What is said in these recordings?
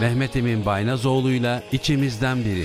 Mehmet Emin Baynazoğlu'yla içimizden biri.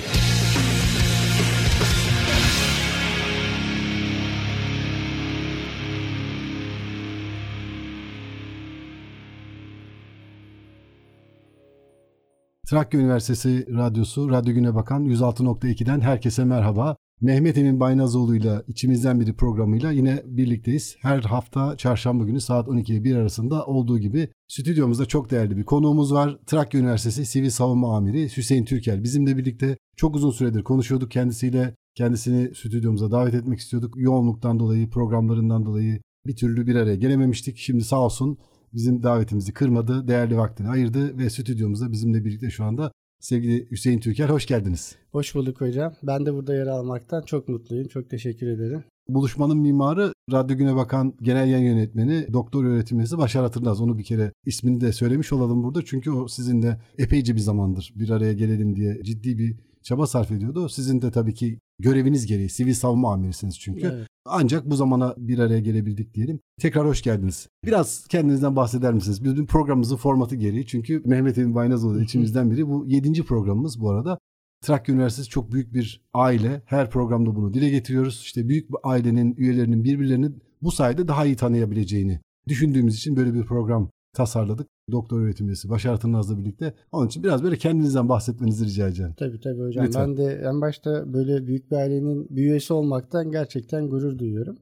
Trakya Üniversitesi Radyosu, Radyo Güne Bakan 106.2'den herkese merhaba. Mehmet Emin Baynazoğlu'yla içimizden biri programıyla yine birlikteyiz. Her hafta çarşamba günü saat 12 ile 1 arasında olduğu gibi stüdyomuzda çok değerli bir konuğumuz var. Trakya Üniversitesi Sivil Savunma Amiri Hüseyin Türkel bizimle birlikte çok uzun süredir konuşuyorduk kendisiyle. Kendisini stüdyomuza davet etmek istiyorduk. Yoğunluktan dolayı, programlarından dolayı bir türlü bir araya gelememiştik. Şimdi sağ olsun bizim davetimizi kırmadı, değerli vaktini ayırdı ve stüdyomuzda bizimle birlikte şu anda sevgili Hüseyin Türker hoş geldiniz. Hoş bulduk hocam. Ben de burada yer almaktan çok mutluyum. Çok teşekkür ederim. Buluşmanın mimarı Radyo Güne Bakan Genel Yayın Yönetmeni Doktor Öğretim Üyesi Başar Hatırnaz. Onu bir kere ismini de söylemiş olalım burada. Çünkü o sizin de epeyce bir zamandır bir araya gelelim diye ciddi bir çaba sarf ediyordu. Sizin de tabii ki göreviniz gereği sivil savunma amirisiniz çünkü. Evet. Ancak bu zamana bir araya gelebildik diyelim. Tekrar hoş geldiniz. Biraz kendinizden bahseder misiniz? Bizim programımızın formatı gereği çünkü Mehmet Emin Baynazoğlu içimizden biri. Bu yedinci programımız bu arada. Trakya Üniversitesi çok büyük bir aile. Her programda bunu dile getiriyoruz. İşte büyük bir ailenin üyelerinin birbirlerini bu sayede daha iyi tanıyabileceğini düşündüğümüz için böyle bir program tasarladık. Doktor öğretim üyesi Başar Tırnaz'la birlikte. Onun için biraz böyle kendinizden bahsetmenizi rica edeceğim. Tabii tabii hocam. Lütfen. Ben de en başta böyle büyük bir ailenin bir üyesi olmaktan gerçekten gurur duyuyorum.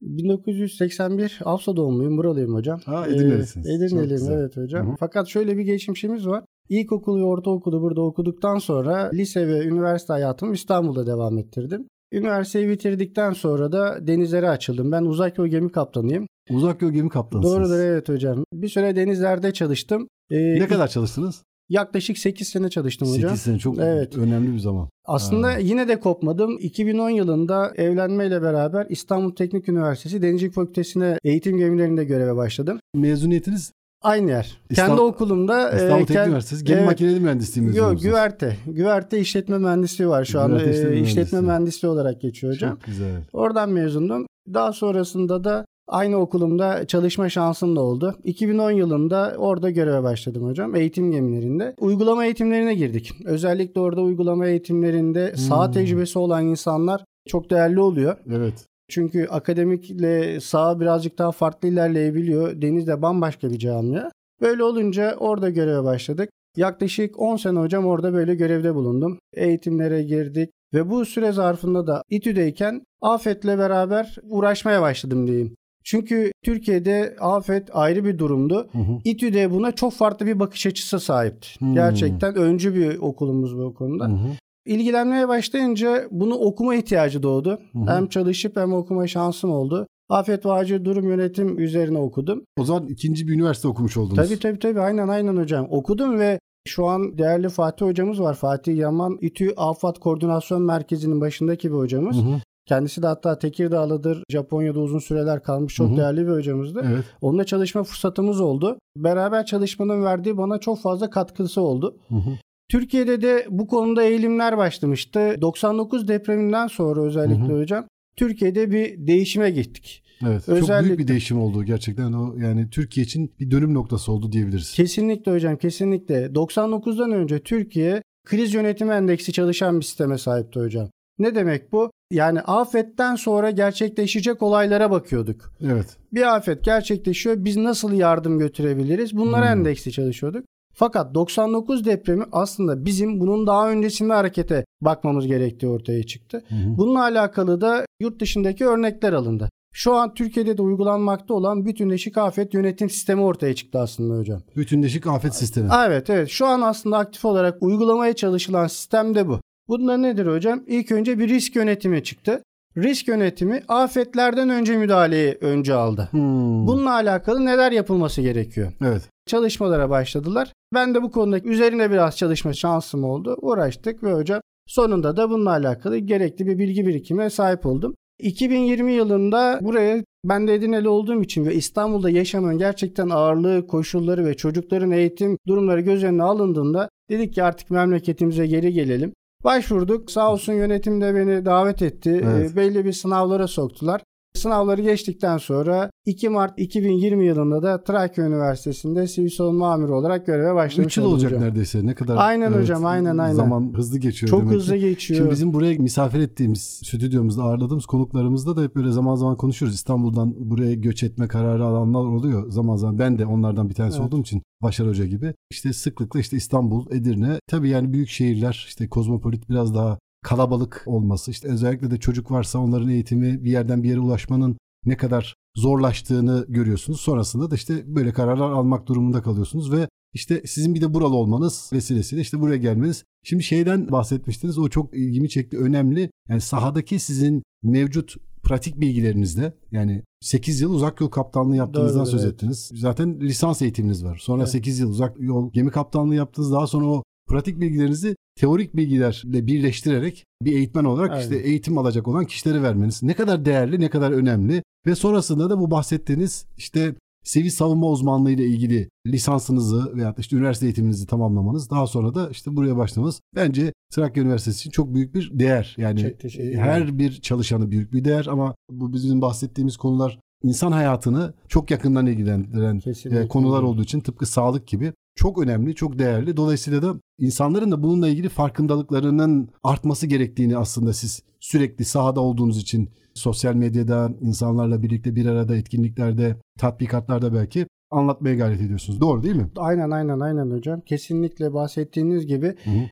1981 Afsa doğumluyum. Buralıyım hocam. Ha Edirnelisiniz. Ee, Edirneliyim evet hocam. Hı-hı. Fakat şöyle bir geçmişimiz var. İlkokul ve ortaokulu burada okuduktan sonra lise ve üniversite hayatımı İstanbul'da devam ettirdim. Üniversiteyi bitirdikten sonra da denizlere açıldım. Ben uzak yol gemi kaptanıyım. Uzak yol gemi kaptanısınız. Doğrudur evet hocam. Bir süre denizlerde çalıştım. Ee, ne kadar çalıştınız? Yaklaşık 8 sene çalıştım hocam. 8 sene çok evet. önemli bir zaman. Aslında ha. yine de kopmadım. 2010 yılında evlenmeyle beraber İstanbul Teknik Üniversitesi Denizcilik Fakültesi'ne eğitim gemilerinde göreve başladım. Mezuniyetiniz Aynı yer. İstanbul, Kendi okulumda. İstanbul e, Teknik Üniversitesi Gemi evet, Makineli Mühendisliği mezunu Yok güverte. Güverte işletme mühendisliği var şu an. E, işletme mühendisliği olarak geçiyor hocam. Çok güzel. Oradan mezundum. Daha sonrasında da Aynı okulumda çalışma şansım da oldu. 2010 yılında orada göreve başladım hocam. Eğitim gemilerinde. Uygulama eğitimlerine girdik. Özellikle orada uygulama eğitimlerinde hmm. saha tecrübesi olan insanlar çok değerli oluyor. Evet. Çünkü akademikle saha birazcık daha farklı ilerleyebiliyor. Deniz de bambaşka bir camia. Böyle olunca orada göreve başladık. Yaklaşık 10 sene hocam orada böyle görevde bulundum. Eğitimlere girdik ve bu süre zarfında da İTÜ'deyken Afet'le beraber uğraşmaya başladım diyeyim. Çünkü Türkiye'de afet ayrı bir durumdu. Hı hı. İTÜ de buna çok farklı bir bakış açısı sahipti. Hı. Gerçekten öncü bir okulumuz bu konuda. Hı hı. İlgilenmeye başlayınca bunu okuma ihtiyacı doğdu. Hı hı. Hem çalışıp hem okuma şansım oldu. Afet ve Acil Durum Yönetim üzerine okudum. O zaman ikinci bir üniversite okumuş oldunuz. Tabii tabii tabii aynen aynen hocam. Okudum ve şu an değerli Fatih hocamız var. Fatih Yaman İTÜ Afat Koordinasyon Merkezi'nin başındaki bir hocamız. Hı hı. Kendisi de hatta Tekirdağlıdır. Japonya'da uzun süreler kalmış çok Hı-hı. değerli bir hocamızdı. Evet. Onunla çalışma fırsatımız oldu. Beraber çalışmanın verdiği bana çok fazla katkısı oldu. Hı-hı. Türkiye'de de bu konuda eğilimler başlamıştı. 99 depreminden sonra özellikle Hı-hı. hocam Türkiye'de bir değişime gittik. Evet. Özellikle, çok büyük bir değişim oldu gerçekten. O yani Türkiye için bir dönüm noktası oldu diyebiliriz. Kesinlikle hocam, kesinlikle. 99'dan önce Türkiye kriz yönetimi endeksi çalışan bir sisteme sahipti hocam. Ne demek bu? Yani afetten sonra gerçekleşecek olaylara bakıyorduk. Evet. Bir afet gerçekleşiyor. Biz nasıl yardım götürebiliriz? Bunlara hmm. endeksli çalışıyorduk. Fakat 99 depremi aslında bizim bunun daha öncesinde harekete bakmamız gerektiği ortaya çıktı. Hı Bununla alakalı da yurt dışındaki örnekler alındı. Şu an Türkiye'de de uygulanmakta olan bütünleşik afet yönetim sistemi ortaya çıktı aslında hocam. Bütünleşik afet sistemi. Evet evet. Şu an aslında aktif olarak uygulamaya çalışılan sistem de bu. Bunlar nedir hocam? İlk önce bir risk yönetimi çıktı. Risk yönetimi afetlerden önce müdahaleyi önce aldı. Hmm. Bununla alakalı neler yapılması gerekiyor? Evet. Çalışmalara başladılar. Ben de bu konuda üzerine biraz çalışma şansım oldu. Uğraştık ve hocam sonunda da bununla alakalı gerekli bir bilgi birikimine sahip oldum. 2020 yılında buraya ben de Edirneli olduğum için ve İstanbul'da yaşamın gerçekten ağırlığı, koşulları ve çocukların eğitim durumları göz önüne alındığında dedik ki artık memleketimize geri gelelim. Başvurduk. Sağ olsun yönetim de beni davet etti. Evet. E, belli bir sınavlara soktular. Sınavları geçtikten sonra 2 Mart 2020 yılında da Trakya Üniversitesi'nde sivil savunma amiri olarak göreve başlamış 3 yıl olacak hocam. neredeyse. Ne kadar Aynen hocam, aynen, aynen. Zaman hızlı geçiyor Çok demek hızlı ki. geçiyor. Şimdi bizim buraya misafir ettiğimiz stüdyomuzda ağırladığımız konuklarımızda da hep böyle zaman zaman konuşuyoruz. İstanbul'dan buraya göç etme kararı alanlar oluyor. Zaman zaman ben de onlardan bir tanesi Evet. olduğum için Başar Hoca gibi. İşte sıklıkla işte İstanbul, Edirne. Tabii yani büyük şehirler işte kozmopolit biraz daha kalabalık olması. işte özellikle de çocuk varsa onların eğitimi bir yerden bir yere ulaşmanın ne kadar zorlaştığını görüyorsunuz. Sonrasında da işte böyle kararlar almak durumunda kalıyorsunuz ve işte sizin bir de buralı olmanız vesilesiyle işte buraya gelmeniz. Şimdi şeyden bahsetmiştiniz o çok ilgimi çekti önemli. Yani sahadaki sizin mevcut pratik bilgilerinizde yani 8 yıl uzak yol kaptanlığı yaptığınızdan Doğrudur, söz evet. ettiniz. Zaten lisans eğitiminiz var. Sonra Evet. 8 yıl uzak yol gemi kaptanlığı yaptınız. Daha sonra o pratik bilgilerinizi teorik bilgilerle birleştirerek bir eğitmen olarak Aynen. işte eğitim alacak olan kişilere vermeniz ne kadar değerli, ne kadar önemli ve sonrasında da bu bahsettiğiniz işte sivil savunma uzmanlığı ile ilgili lisansınızı veya işte üniversite eğitiminizi tamamlamanız, daha sonra da işte buraya başlamanız bence Trakya Üniversitesi için çok büyük bir değer. Yani ederim. her bir çalışanı büyük bir değer ama bu bizim bahsettiğimiz konular insan hayatını çok yakından ilgilendiren Kesinlikle. e, konular olduğu için tıpkı sağlık gibi çok önemli, çok değerli. Dolayısıyla da insanların da bununla ilgili farkındalıklarının artması gerektiğini aslında siz sürekli sahada olduğunuz için sosyal medyada insanlarla birlikte bir arada etkinliklerde, tatbikatlarda belki anlatmaya gayret ediyorsunuz. Doğru değil mi? Aynen aynen aynen hocam. Kesinlikle bahsettiğiniz gibi Hı hı.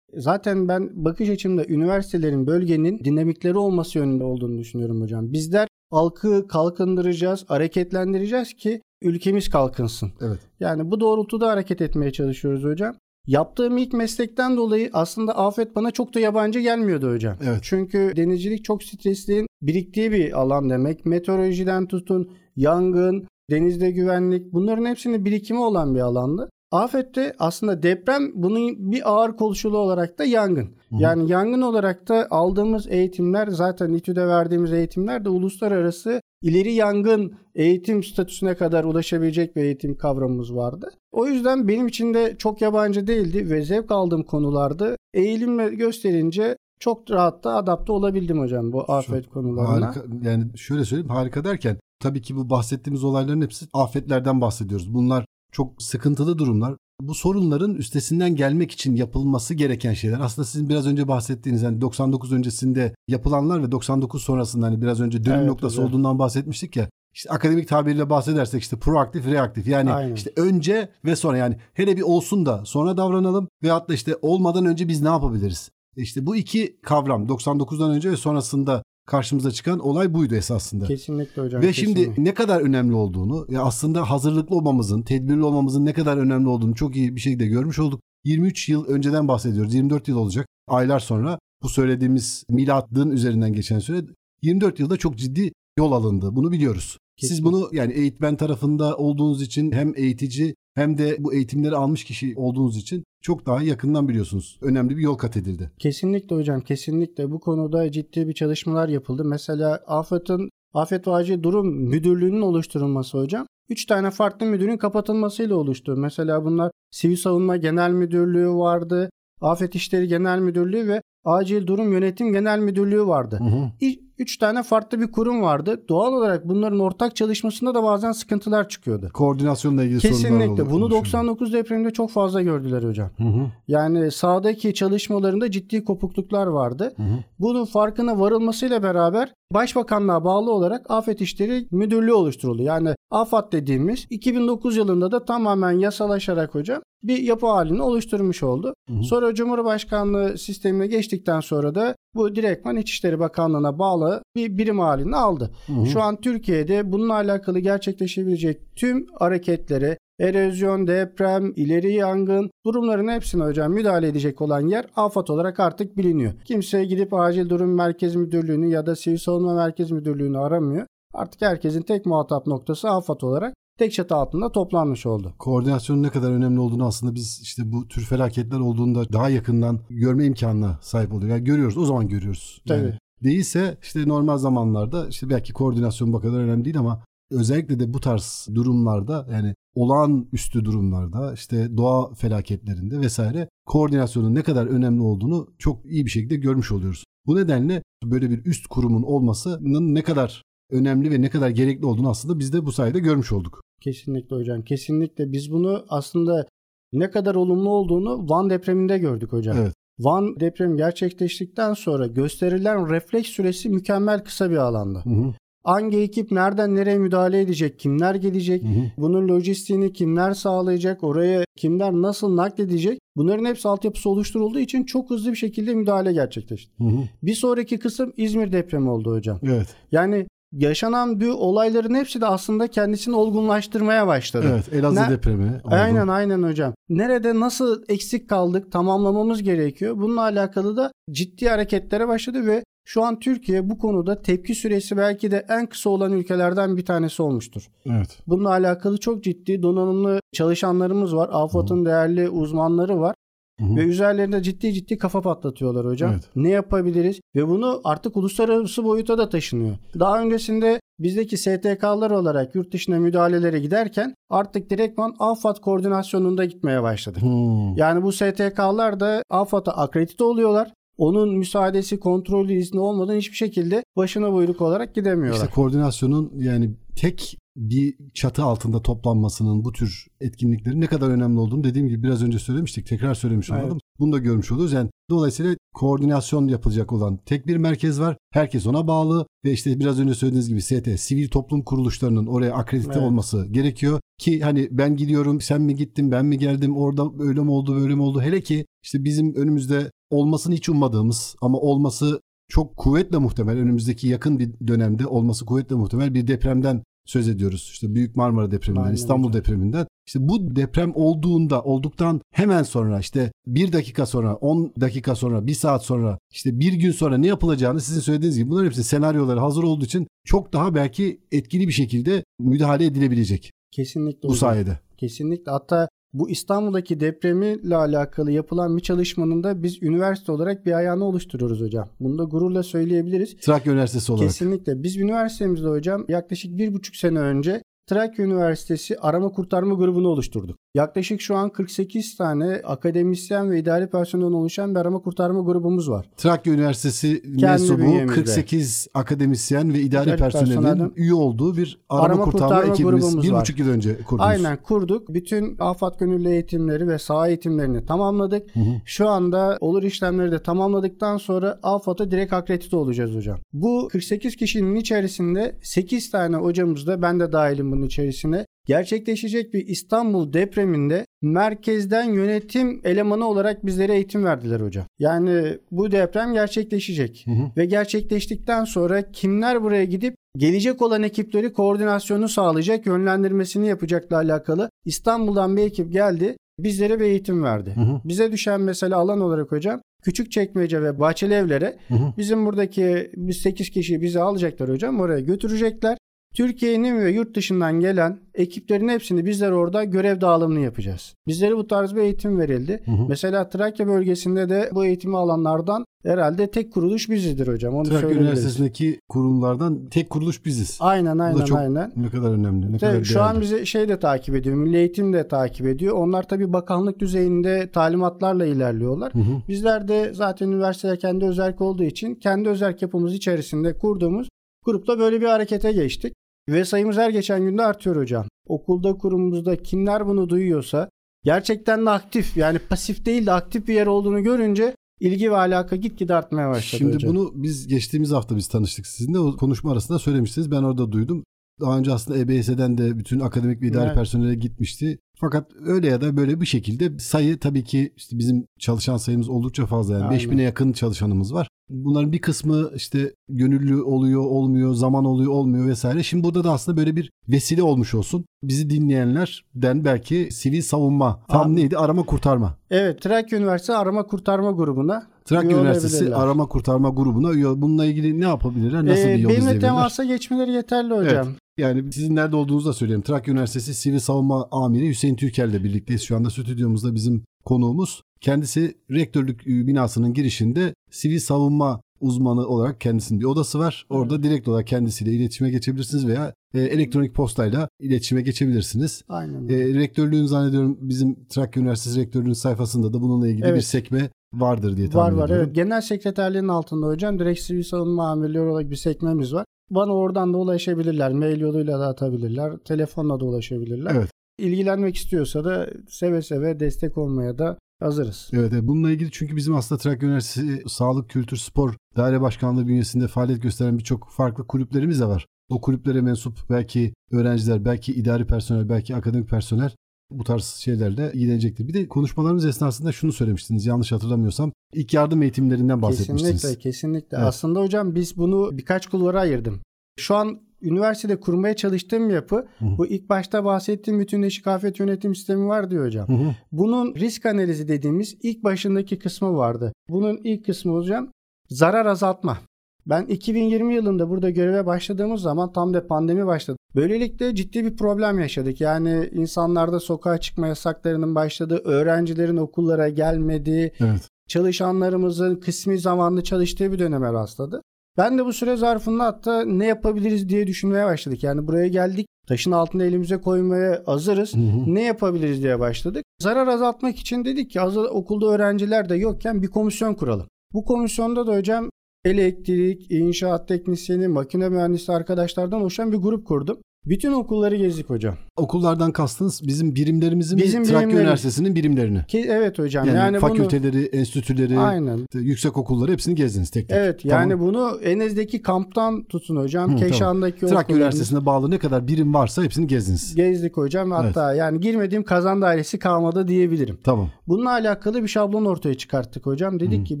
Zaten ben bakış açımda üniversitelerin bölgenin dinamikleri olması yönünde olduğunu düşünüyorum hocam. Bizler halkı kalkındıracağız, hareketlendireceğiz ki ülkemiz kalkınsın. Evet. Yani bu doğrultuda hareket etmeye çalışıyoruz hocam. Yaptığım ilk meslekten dolayı aslında afet bana çok da yabancı gelmiyordu hocam. Evet. Çünkü denizcilik çok stresli biriktiği bir alan demek. Meteorolojiden tutun, yangın, denizde güvenlik bunların hepsinin birikimi olan bir alandı. Afette aslında deprem bunun bir ağır koşulu olarak da yangın. Yani yangın olarak da aldığımız eğitimler zaten İTÜ'de verdiğimiz eğitimler de uluslararası ileri yangın eğitim statüsüne kadar ulaşabilecek bir eğitim kavramımız vardı. O yüzden benim için de çok yabancı değildi ve zevk aldığım konularda eğilimle gösterince çok rahat da adapte olabildim hocam bu afet konularına. Harika. Yani şöyle söyleyeyim harika derken tabii ki bu bahsettiğimiz olayların hepsi afetlerden bahsediyoruz. Bunlar çok sıkıntılı durumlar. Bu sorunların üstesinden gelmek için yapılması gereken şeyler. Aslında sizin biraz önce bahsettiğiniz yani 99 öncesinde yapılanlar ve 99 sonrasında hani biraz önce dönüm Evet noktası hocam. olduğundan bahsetmiştik ya. İşte akademik tabirle bahsedersek işte proaktif, reaktif. Yani Aynen. işte önce ve sonra yani hele bir olsun da sonra davranalım veyahut da işte olmadan önce biz ne yapabiliriz? İşte bu iki kavram 99'dan önce ve sonrasında karşımıza çıkan olay buydu esasında. Kesinlikle hocam. Ve kesinlikle. şimdi ne kadar önemli olduğunu, ya aslında hazırlıklı olmamızın, tedbirli olmamızın ne kadar önemli olduğunu çok iyi bir şekilde görmüş olduk. 23 yıl önceden bahsediyoruz. 24 yıl olacak aylar sonra bu söylediğimiz miladın üzerinden geçen süre 24 yılda çok ciddi yol alındı. Bunu biliyoruz. Siz Kesinlikle. bunu yani eğitmen tarafında olduğunuz için hem eğitici hem de bu eğitimleri almış kişi olduğunuz için çok daha yakından biliyorsunuz. Önemli bir yol kat edildi. Kesinlikle hocam kesinlikle bu konuda ciddi bir çalışmalar yapıldı. Mesela AFAD'ın Afet ve Acil Durum Müdürlüğü'nün oluşturulması hocam. 3 tane farklı müdürün kapatılmasıyla oluştu. Mesela bunlar Sivil Savunma Genel Müdürlüğü vardı, Afet İşleri Genel Müdürlüğü ve Acil Durum Yönetim Genel Müdürlüğü vardı. Hı hı. Üç tane farklı bir kurum vardı. Doğal olarak bunların ortak çalışmasında da bazen sıkıntılar çıkıyordu. Koordinasyonla ilgili sorunlar Kesinlikle. Bunu oluşuyor. 99 depreminde çok fazla gördüler hocam. Hı hı. Yani sahadaki çalışmalarında ciddi kopukluklar vardı. Hı hı. Bunun farkına varılmasıyla beraber Başbakanlığa bağlı olarak Afet İşleri Müdürlüğü oluşturuldu. Yani AFAD dediğimiz 2009 yılında da tamamen yasalaşarak hocam bir yapı halini oluşturmuş oldu. Hı hı. Sonra Cumhurbaşkanlığı sistemine geçtikten sonra da bu direktman İçişleri Bakanlığı'na bağlı bir birim halini aldı. Hı hı. Şu an Türkiye'de bununla alakalı gerçekleşebilecek tüm hareketlere erozyon, deprem, ileri yangın durumların hepsine hocam müdahale edecek olan yer AFAD olarak artık biliniyor. Kimse gidip Acil Durum Merkez Müdürlüğü'nü ya da Sivil Savunma Merkez Müdürlüğü'nü aramıyor. Artık herkesin tek muhatap noktası AFAD olarak tek çatı altında toplanmış oldu. koordinasyonun ne kadar önemli olduğunu aslında biz işte bu tür felaketler olduğunda daha yakından görme imkanına sahip oluyor. Yani görüyoruz o zaman görüyoruz. Yani Tabii. değilse işte normal zamanlarda işte belki koordinasyon bu kadar önemli değil ama özellikle de bu tarz durumlarda yani olağanüstü durumlarda işte doğa felaketlerinde vesaire koordinasyonun ne kadar önemli olduğunu çok iyi bir şekilde görmüş oluyoruz. Bu nedenle böyle bir üst kurumun olmasının ne kadar önemli ve ne kadar gerekli olduğunu aslında biz de bu sayede görmüş olduk. Kesinlikle hocam. Kesinlikle biz bunu aslında ne kadar olumlu olduğunu Van depreminde gördük hocam. Evet. Van depremi gerçekleştikten sonra gösterilen refleks süresi mükemmel kısa bir alanda. Hı hı, Hangi ekip nereden nereye müdahale edecek, kimler gelecek, hı hı. bunun lojistiğini kimler sağlayacak, oraya kimler nasıl nakledecek bunların hepsi altyapısı oluşturulduğu için çok hızlı bir şekilde müdahale gerçekleşti. Hı hı. Bir sonraki kısım İzmir depremi oldu hocam. Evet. Yani yaşanan bu olayların hepsi de aslında kendisini olgunlaştırmaya başladı. Evet. Elazığ Ne- depremi. oldu. Aynen aynen hocam. Nerede nasıl eksik kaldık tamamlamamız gerekiyor. Bununla alakalı da ciddi hareketlere başladı ve şu an Türkiye bu konuda tepki süresi belki de en kısa olan ülkelerden bir tanesi olmuştur. Evet. Bununla alakalı çok ciddi donanımlı çalışanlarımız var. AFAD'ın değerli uzmanları var. Hı hı. Ve üzerlerinde ciddi ciddi kafa patlatıyorlar hocam. Evet. Ne yapabiliriz? Ve bunu artık uluslararası boyuta da taşınıyor. Daha öncesinde bizdeki STK'lar olarak yurt dışına müdahalelere giderken artık direktman AFAD koordinasyonunda gitmeye başladı. Hmm. Yani bu STK'lar da AFAD'a akredite oluyorlar. Onun müsaadesi, kontrolü, izni olmadan hiçbir şekilde başına buyruk olarak gidemiyorlar. İşte koordinasyonun yani tek bir çatı altında toplanmasının bu tür etkinliklerin ne kadar önemli olduğunu dediğim gibi biraz önce söylemiştik. Tekrar söylemiş Evet. olalım. Bunu da görmüş oluruz. Yani dolayısıyla koordinasyon yapılacak olan tek bir merkez var. Herkes ona bağlı ve işte biraz önce söylediğiniz gibi ST, sivil toplum kuruluşlarının oraya akredite Evet. olması gerekiyor. Ki hani ben gidiyorum, sen mi gittin, ben mi geldim, orada öyle mi oldu, böyle mi oldu? Hele ki işte bizim önümüzde olmasını hiç ummadığımız ama olması çok kuvvetle muhtemel önümüzdeki yakın bir dönemde olması kuvvetle muhtemel bir depremden söz ediyoruz. İşte Büyük Marmara depreminden, Aynen İstanbul hocam. depreminden. İşte bu deprem olduğunda, olduktan hemen sonra işte bir dakika sonra, 10 dakika sonra, bir saat sonra, işte bir gün sonra ne yapılacağını sizin söylediğiniz gibi bunların hepsi senaryoları hazır olduğu için çok daha belki etkili bir şekilde müdahale edilebilecek Kesinlikle bu hocam. sayede. Kesinlikle. Hatta bu İstanbul'daki depremiyle alakalı yapılan bir çalışmanın da biz üniversite olarak bir ayağını oluşturuyoruz hocam. Bunu da gururla söyleyebiliriz. Trakya Üniversitesi olarak. Kesinlikle. Biz üniversitemizde hocam yaklaşık bir buçuk sene önce Trakya Üniversitesi arama kurtarma grubunu oluşturduk. Yaklaşık şu an 48 tane akademisyen ve idari personelden oluşan bir arama kurtarma grubumuz var. Trakya Üniversitesi Kendi mensubu bünyemizde. 48 akademisyen ve idari İdari personelin personelden üye olduğu bir arama, arama kurtarma, kurtarma ekibimiz bir var. buçuk yıl önce kurdunuz. Aynen kurduk. Bütün afat gönüllü eğitimleri ve saha eğitimlerini tamamladık. Hı hı. Şu anda olur işlemleri de tamamladıktan sonra AFAD'a direkt akredite olacağız hocam. Bu 48 kişinin içerisinde 8 tane hocamız da ben de dahilim bunun içerisine gerçekleşecek bir İstanbul depreminde merkezden yönetim elemanı olarak bizlere eğitim verdiler hocam. Yani bu deprem gerçekleşecek. Hı hı. Ve gerçekleştikten sonra kimler buraya gidip gelecek olan ekipleri koordinasyonu sağlayacak, yönlendirmesini yapacakla alakalı İstanbul'dan bir ekip geldi. Bizlere bir eğitim verdi. Hı hı. Bize düşen mesela alan olarak hocam Küçükçekmece ve Bahçeli Evler'e Hı hı. bizim buradaki biz 8 kişiyi bizi alacaklar hocam oraya götürecekler. Türkiye'nin ve yurt dışından gelen ekiplerin hepsini bizler orada görev dağılımını yapacağız. Bizlere bu tarz bir eğitim verildi. Hı hı. Mesela Trakya bölgesinde de bu eğitimi alanlardan herhalde tek kuruluş bizizdir hocam. Onu Trakya. Üniversitesi'ndeki kurumlardan tek kuruluş biziz. Aynen Bu da aynen çok aynen. ne kadar önemli, ne kadar şu an bizi şey de takip ediyor. Milli Eğitim de takip ediyor. Onlar tabii bakanlık düzeyinde talimatlarla ilerliyorlar. Hı hı. Bizler de zaten üniversiteler kendi özerk olduğu için kendi özerk yapımız içerisinde kurduğumuz grupta böyle bir harekete geçtik. Ve sayımız her geçen günde artıyor hocam. Okulda, kurumumuzda kimler bunu duyuyorsa gerçekten de aktif yani pasif değil de aktif bir yer olduğunu görünce ilgi ve alaka gitgide artmaya başladı Şimdi hocam. bunu biz geçtiğimiz hafta biz tanıştık sizinle. O konuşma arasında söylemiştiniz. Ben orada duydum. Daha önce aslında EBS'den de bütün akademik ve idari Evet. personele gitmişti. Fakat öyle ya da böyle bir şekilde sayı tabii ki işte bizim çalışan sayımız oldukça fazla. Yani Aynen. 5000'e yakın çalışanımız var. Bunların bir kısmı işte gönüllü oluyor, olmuyor, zaman oluyor, olmuyor vesaire. Şimdi burada da aslında böyle bir vesile olmuş olsun. Bizi dinleyenlerden belki sivil savunma, tam Abi- neydi? Arama kurtarma. Evet Trakya Üniversitesi Arama Kurtarma Grubuna Trakya Üniversitesi. Arama Kurtarma Grubuna üye. Bununla ilgili ne yapabilirler? Nasıl Ee, bir yol benimle izleyebilirler? temasa geçmeleri yeterli hocam. Yani sizin nerede olduğunuzu da söyleyeyim. Trakya Üniversitesi Sivil Savunma Amiri Hüseyin Türker'le birlikteyiz. Şu anda stüdyomuzda bizim konuğumuz. Kendisi rektörlük binasının girişinde sivil savunma uzmanı olarak kendisinin bir odası var. Orada direkt olarak kendisiyle iletişime geçebilirsiniz veya e, elektronik postayla iletişime geçebilirsiniz. Aynen. E, rektörlüğün zannediyorum bizim Trakya Üniversitesi rektörlüğünün sayfasında da bununla ilgili Evet. bir sekme vardır diye Var tahmin var ediyorum. evet. Genel sekreterliğin altında hocam direkt sivil savunma amirleri olarak bir sekmemiz var. Bana oradan da ulaşabilirler. Mail yoluyla da atabilirler. Telefonla da ulaşabilirler. Evet. İlgilenmek istiyorsa da seve seve destek olmaya da hazırız. Evet, evet. bununla ilgili çünkü bizim aslında Trakya Üniversitesi Sağlık, Kültür, Spor Daire Başkanlığı bünyesinde faaliyet gösteren birçok farklı kulüplerimiz de var. O kulüplere mensup belki öğrenciler, belki idari personel, belki akademik personel bu tarz şeylerle ilgilenecektir. Bir de konuşmalarımız esnasında şunu söylemiştiniz yanlış hatırlamıyorsam. ilk yardım eğitimlerinden bahsetmiştiniz. Kesinlikle kesinlikle. Evet. Aslında hocam biz bunu birkaç kulvara ayırdım. Şu an üniversitede kurmaya çalıştığım yapı Hı hı. bu ilk başta bahsettiğim bütünleşik afet yönetim sistemi var diyor hocam. Hı hı. Bunun risk analizi dediğimiz ilk başındaki kısmı vardı. Bunun ilk kısmı hocam zarar azaltma. Ben 2020 yılında burada göreve başladığımız zaman tam da pandemi başladı. Böylelikle ciddi bir problem yaşadık. Yani insanlarda sokağa çıkma yasaklarının başladığı, öğrencilerin okullara gelmediği, Evet. çalışanlarımızın kısmi zamanlı çalıştığı bir döneme rastladı. Ben de bu süre zarfında hatta ne yapabiliriz diye düşünmeye başladık. Yani buraya geldik, taşın altına elimize koymaya hazırız. Hı hı. Ne yapabiliriz diye başladık. Zarar azaltmak için dedik ki hazır okulda öğrenciler de yokken bir komisyon kuralım. Bu komisyonda da hocam elektrik, inşaat teknisyeni, makine mühendisi arkadaşlardan oluşan bir grup kurdum. Bütün okulları gezdik hocam. Okullardan kastınız bizim birimlerimizin Bizim? Trakya birimlerimiz. Üniversitesi'nin birimlerini. Ki evet hocam. Yani, Yani, bunu fakülteleri, enstitüleri, aynen. yüksek okulları hepsini gezdiniz tek tek. Evet Tamam. yani bunu Enez'deki kamptan tutun hocam. Hı, Keşan'daki Trakya okullarımız- Üniversitesi'ne bağlı ne kadar birim varsa hepsini gezdiniz. gezdik hocam. Hatta yani girmediğim kazan dairesi kalmadı diyebilirim. Tamam. Bununla alakalı bir şablon ortaya çıkarttık hocam. Dedik ki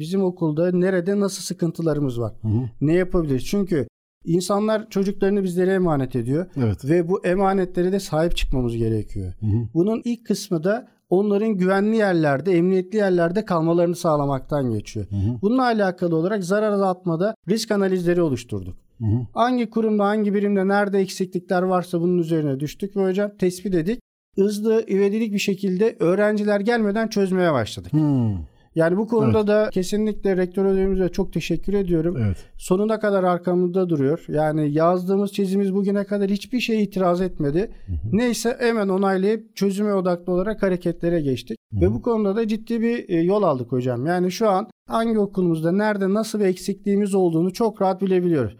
bizim okulda nerede nasıl sıkıntılarımız var? Hı hı. Ne yapabiliriz? Çünkü insanlar çocuklarını bizlere emanet ediyor Evet. ve bu emanetlere de sahip çıkmamız gerekiyor. Hı hı. Bunun ilk kısmı da onların güvenli yerlerde, emniyetli yerlerde kalmalarını sağlamaktan geçiyor. Hı hı. Bununla alakalı olarak zarar azaltmada risk analizleri oluşturduk. Hı hı. Hangi kurumda, hangi birimde nerede eksiklikler varsa bunun üzerine düştük ve hocam tespit edik. Hızlı, ivedilik bir şekilde öğrenciler gelmeden çözmeye başladık. Hmm. Yani bu konuda da kesinlikle rektör ödevimize çok teşekkür ediyorum. Evet. Sonuna kadar arkamızda duruyor. Yani yazdığımız çizimiz bugüne kadar hiçbir şeye itiraz etmedi. Neyse hemen onaylayıp çözüme odaklı olarak hareketlere geçtik. Ve bu konuda da ciddi bir e, yol aldık hocam. Yani şu an hangi okulumuzda nerede nasıl bir eksikliğimiz olduğunu çok rahat bilebiliyoruz.